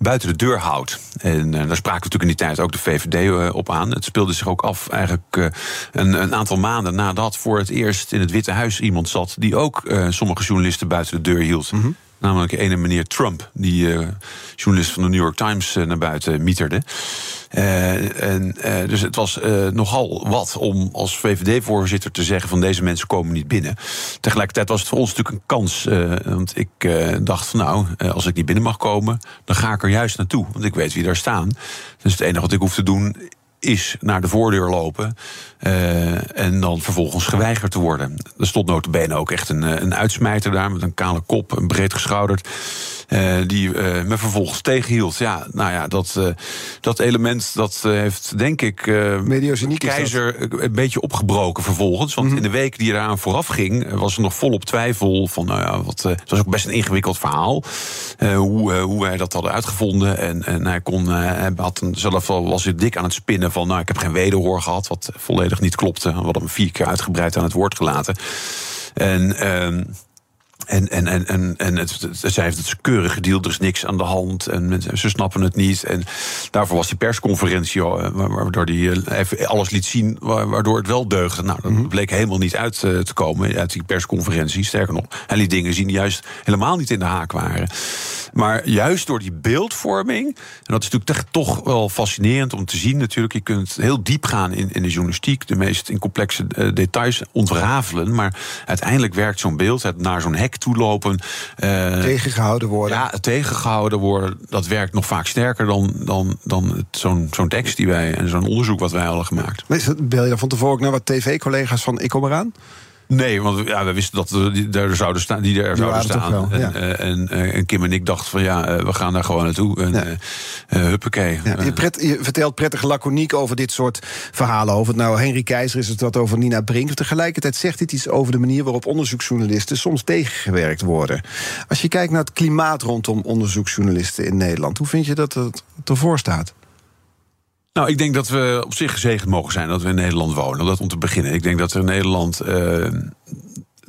buiten de deur houdt. En uh, daar spraken natuurlijk in die tijd ook de VVD op aan. Het speelde zich ook af eigenlijk een, een, aantal maanden nadat voor het eerst in het Witte Huis iemand zat die ook sommige journalisten buiten de deur hield. Mm -hmm. Namelijk ene meneer Trump, die uh, journalist van de New York Times uh, naar buiten mieterde. Uh, en, dus het was nogal wat om als VVD-voorzitter te zeggen: van deze mensen komen niet binnen. Tegelijkertijd was het voor ons natuurlijk een kans. want ik dacht van nou, als ik niet binnen mag komen, dan ga ik er juist naartoe. Want ik weet wie daar staan. Dus het enige wat ik hoef te doen is naar de voordeur lopen uh, en dan vervolgens geweigerd te worden. Er stond notabene ook echt een, een uitsmijter daar met een kale kop, een breed geschouderd. Die me vervolgens tegenhield. Ja, nou ja, dat, dat element dat heeft denk ik keizer een beetje opgebroken vervolgens. Want mhm. in de week die eraan vooraf ging, was er nog volop twijfel van, nou ja, wat, het was ook best een ingewikkeld verhaal. hoe, hoe hij dat hadden uitgevonden. En, en hij kon, hij had zelf al was hij dik aan het spinnen van, nou, ik heb geen wederhoor gehad, wat volledig niet klopte. We hadden hem vier keer uitgebreid aan het woord gelaten. En. Uh, en, en, en, en, en het, zij heeft het keurig gedeeld, er is niks aan de hand. En ze snappen het niet. En daarvoor was die persconferentie, eh, waardoor hij eh, even alles liet zien, waardoor het wel deugde. Nou, dat mhm. bleek helemaal niet uit eh, te komen uit die persconferentie. Sterker nog, hij liet dingen zien die juist helemaal niet in de haak waren. Maar juist door die beeldvorming, en dat is natuurlijk toch wel fascinerend om te zien natuurlijk. Je kunt heel diep gaan in, in de journalistiek, de meest in complexe details ontrafelen. Maar uiteindelijk werkt zo'n beeld, het naar zo'n hek toelopen. Uh, tegengehouden worden. Ja, tegengehouden worden. Dat werkt nog vaak sterker dan, dan, dan zo'n zo'n tekst die wij en zo'n onderzoek wat wij hadden gemaakt. Bel je dan van tevoren ook naar wat tv-collega's van Ik kom eraan? Nee, want ja, we wisten dat die daar zouden staan. Die er zouden staan. en, eh, en, eh, en, Kim en ik dachten van ja, eh, we gaan daar gewoon naartoe. En, ja. huppakee. Ja, je, pret, je, vertelt prettig laconiek over dit soort verhalen. Over het nou Henry Keizer is het wat over Nina Brink. Tegelijkertijd zegt dit iets over de manier waarop onderzoeksjournalisten soms tegengewerkt worden. Als je kijkt naar het klimaat rondom onderzoeksjournalisten in Nederland, hoe vind je dat het ervoor staat? Nou, ik denk dat we op zich gezegend mogen zijn dat we in Nederland wonen. Dat om te beginnen. Ik denk dat er in Nederland. Uh,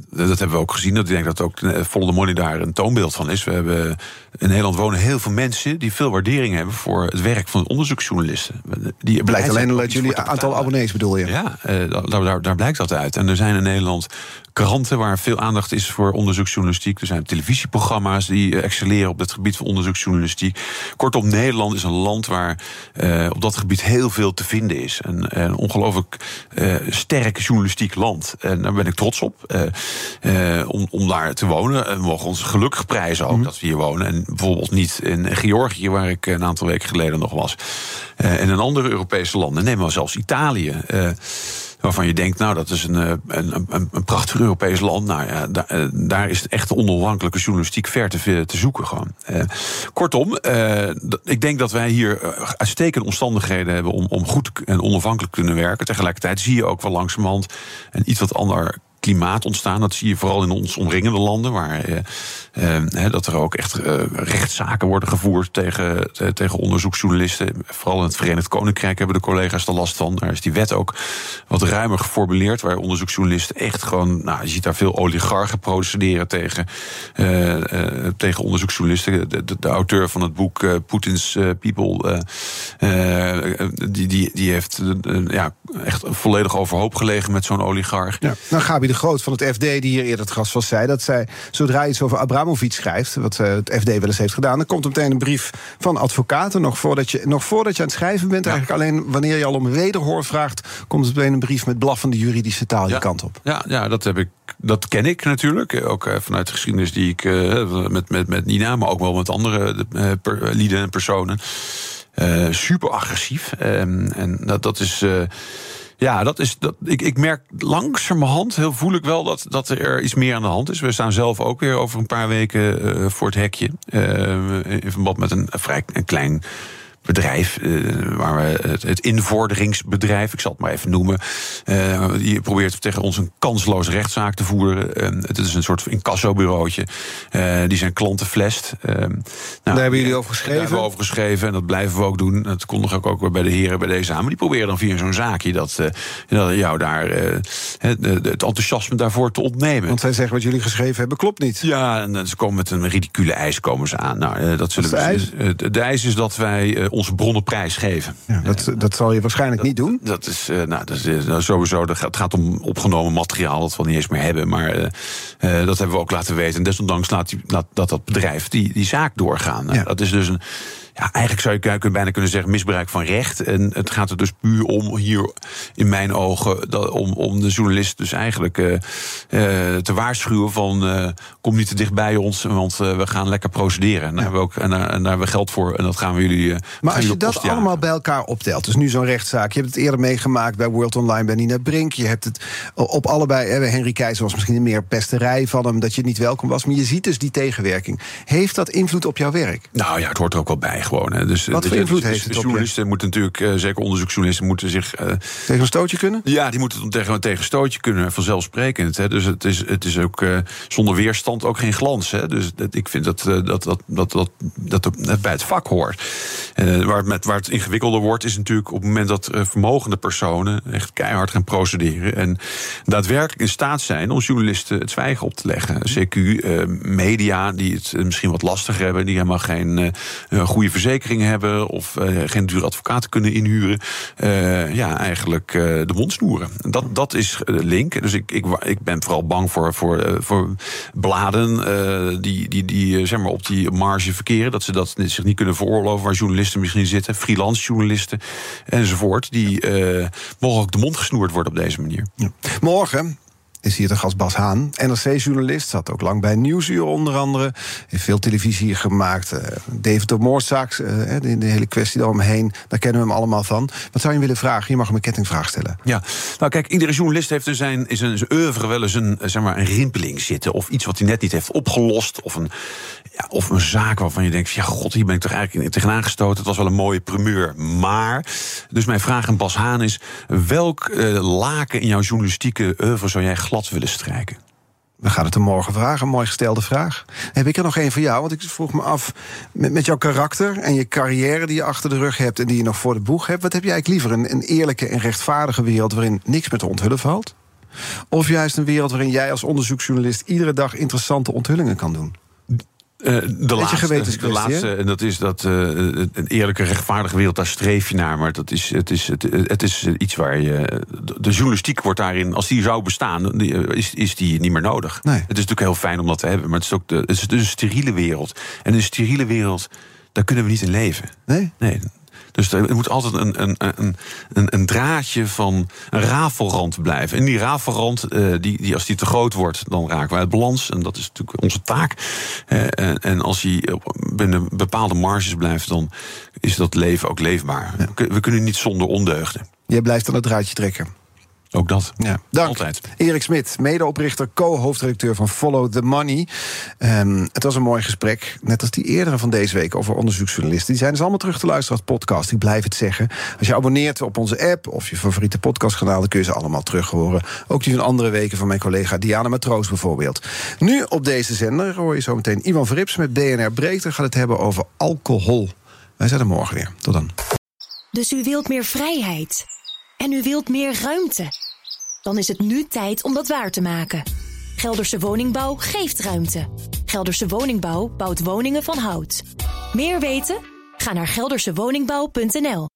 dat hebben we ook gezien. Dat ik denk dat ook Volle de Money daar een toonbeeld van is. We hebben in Nederland wonen heel veel mensen die veel waardering hebben voor het werk van onderzoeksjournalisten. Die blijkt alleen uit jullie aantal abonnees, bedoel je? Ja, daar, daar, daar, blijkt dat uit. En er zijn in Nederland kranten waar veel aandacht is voor onderzoeksjournalistiek. Er zijn televisieprogramma's die eh, excelleren op het gebied van onderzoeksjournalistiek. Kortom, Nederland is een land waar uh, op dat gebied heel veel te vinden is. Een, een ongelooflijk uh, sterk journalistiek land. En daar ben ik trots op. om, om daar te wonen. En we mogen ons gelukkig prijzen ook mhm. dat we hier wonen. En bijvoorbeeld niet in Georgië, waar ik een aantal weken geleden nog was. en in andere Europese landen. Neem maar zelfs Italië waarvan je denkt, nou, dat is een, eh, een, een, een prachtig Europees land. Nou ja, daar, eh, daar is echt onafhankelijke journalistiek ver te, te zoeken gewoon. Uh, kortom, ik denk dat wij hier uitstekende omstandigheden hebben om, om goed en onafhankelijk te kunnen werken. Tegelijkertijd zie je ook wel langzamerhand een iets wat ander klimaat ontstaan. Dat zie je vooral in ons omringende landen, waar eh, eh, dat er ook echt eh, rechtszaken worden gevoerd tegen, tegen onderzoeksjournalisten. Vooral in het Verenigd Koninkrijk hebben de collega's er last van. Daar is die wet ook wat ruimer geformuleerd, waar onderzoeksjournalisten echt gewoon, nou, je ziet daar veel oligarchen procederen tegen, tegen onderzoeksjournalisten. De, de, auteur van het boek Putin's People, die, die, die heeft ja, echt volledig overhoop gelegen met zo'n oligarch. Ja. Nou, Gabi de Groot van het FD, die hier eerder het gast was, zei dat zij, zodra iets over Abramovic schrijft, wat uh, het FD wel eens heeft gedaan, dan komt er meteen een brief van advocaten. Nog voordat je, nog voordat je aan het schrijven bent, eigenlijk alleen wanneer je al om wederhoor vraagt, komt er meteen een brief met blaffende juridische taal je kant op. Ja, ja, dat heb ik. Dat ken ik natuurlijk. Ook uh, vanuit de geschiedenis die ik uh, met, met, met Nina, maar ook wel met andere per, lieden en personen. super agressief. Ehm, en dat, dat is. Ja, dat is, dat, ik, ik merk langzamerhand, heel voel ik wel dat, dat er iets meer aan de hand is. We staan zelf ook weer over een paar weken uh, voor het hekje. Uh, in verband met een vrij een klein bedrijf, uh, waar we het, het, invorderingsbedrijf, ik zal het maar even noemen, uh, die probeert tegen ons een kansloze rechtszaak te voeren. Uh, het is een soort incassobureautje. die zijn klanten flest. Nou, daar hebben jullie over geschreven? Daar hebben we over geschreven en dat blijven we ook doen. Dat kondig ik ook weer bij de heren bij deze aan. Maar die proberen dan via zo'n zaakje dat, dat jou daar het, het enthousiasme daarvoor te ontnemen. Want zij zeggen wat jullie geschreven hebben klopt niet. Ja, en ze komen met een ridicule eis komen ze aan. Nou, dat zullen de eis? de eis is dat wij onze bronnen prijsgeven. Ja, dat, dat zal je waarschijnlijk niet doen. Dat is, uh, nou, dat is uh, sowieso. Het gaat om opgenomen materiaal dat we niet eens meer hebben. Maar uh, dat hebben we ook laten weten. En desondanks laat, die, laat dat dat bedrijf die, die zaak doorgaan. Nou, ja. Dat is dus een ja, eigenlijk zou je bijna kunnen zeggen misbruik van recht. En het gaat er dus puur om hier, in mijn ogen, dat, om, om de journalist dus eigenlijk eh, eh, te waarschuwen van eh, kom niet te dicht bij ons, want we gaan lekker procederen. En daar, hebben we ook, en, daar, en daar hebben we geld voor en dat gaan we jullie. Maar als je dat allemaal bij elkaar optelt, dus nu zo'n rechtszaak, je hebt het eerder meegemaakt bij World Online bij Nina Brink, je hebt het op allebei, hè, Henry Keizer was misschien meer pesterij van hem, dat je niet welkom was, maar je ziet dus die tegenwerking. Heeft dat invloed op jouw werk? Nou ja, het hoort er ook wel bij gewoon. Hè. Dus, Wat voor dus- invloed dus- heeft het op je? Journalisten moeten natuurlijk, eh, zeker onderzoeksjournalisten, moeten zich. eh, Tegen een stootje kunnen? ja, die moeten tegen, tegen stootje kunnen, vanzelfsprekend. Hè. Dus het is, het is ook eh, zonder weerstand ook geen glans. Hè. Dus dat, ik vind dat, eh, dat, dat, dat, dat, bij het vak hoort. Eh, waar, het met, waar het ingewikkelder wordt, is natuurlijk op het moment dat eh, vermogende personen echt keihard gaan procederen. En daadwerkelijk in staat zijn om journalisten het zwijgen op te leggen. CQ, eh, media die het eh, misschien wat lastiger hebben, die helemaal geen eh, eh, goede verzekering hebben of eh, geen dure advocaten kunnen inhuren. eh, ja, eigenlijk eh, de mond snoeren. Dat, dat is link. Dus ik, ik, ik ben vooral bang voor, voor, voor bladen die, die, die zeg maar op die marge verkeren. Dat ze dat zich niet kunnen veroorloven waar journalisten misschien zitten. Freelance journalisten enzovoort. Die mogelijk de mond gesnoerd worden op deze manier. Morgen is hier de gast Bas Haan, NRC-journalist. Zat ook lang bij Nieuwsuur onder andere. Heeft veel televisie gemaakt. eh, David de Moordzaak, eh, de, de hele kwestie daaromheen. Daar kennen we hem allemaal van. Wat zou je willen vragen? Je mag hem een kettingvraag stellen. Ja, nou kijk, iedere journalist heeft in zijn, zijn, zijn oeuvre wel eens een, eh, zeg maar, een rimpeling zitten. Of iets wat hij net niet heeft opgelost. Of een, ja, of een zaak waarvan je denkt: ja, god, hier ben ik toch eigenlijk tegenaan gestoten. Het was wel een mooie primeur. Maar, dus mijn vraag aan Bas Haan is: welk eh, laken in jouw journalistieke oeuvre zou jij glad willen strijken? We gaan het hem morgen vragen, een mooi gestelde vraag. Heb ik er nog één voor jou? Want ik vroeg me af, met, met jouw karakter en je carrière die je achter de rug hebt... en die je nog voor de boeg hebt... wat heb jij eigenlijk liever? Een, een eerlijke en rechtvaardige wereld... waarin niks meer te onthullen valt? Of juist een wereld waarin jij als onderzoeksjournalist... iedere dag interessante onthullingen kan doen? Eh, de laatste, de laatste, en dat is dat eh, een eerlijke, rechtvaardige wereld, daar streef je naar. Maar dat is, het, is, het, het is iets waar je. De, journalistiek wordt daarin, als die zou bestaan, die, eh, is, is die niet meer nodig. Nee. Het is natuurlijk heel fijn om dat te hebben, maar het is ook de, het is een steriele wereld. En in een steriele wereld, daar kunnen we niet in leven. Nee? Nee. Dus er moet altijd een, een, een, een, een draadje van een rafelrand blijven. En die rafelrand, eh, die, die, als die te groot wordt, dan raken wij het balans. En dat is natuurlijk onze taak. Eh, en, en als die binnen bepaalde marges blijft, dan is dat leven ook leefbaar. We kun- We kunnen niet zonder ondeugden. Jij blijft aan het draadje trekken. Ook dat. Ja, dank. Altijd. Erik Smit, medeoprichter, co-hoofdredacteur van Follow the Money. Ehm, het was een mooi gesprek, net als die eerdere van deze week over onderzoeksjournalisten. Die zijn dus allemaal terug te luisteren als podcast. Ik blijf het zeggen. Als je abonneert op onze app of je favoriete podcastkanaal, dan kun je ze allemaal terug horen. Ook die van andere weken van mijn collega Diana Matroos bijvoorbeeld. Nu op deze zender hoor je zometeen Ivan Verrips met BNR Breedte. Gaat het hebben over alcohol. Wij zijn er morgen weer. Tot dan. Dus u wilt meer vrijheid. En u wilt meer ruimte. Dan is het nu tijd om dat waar te maken. Gelderse Woningbouw geeft ruimte. Gelderse Woningbouw bouwt woningen van hout. Meer weten? Ga naar geldersewoningbouw.nl.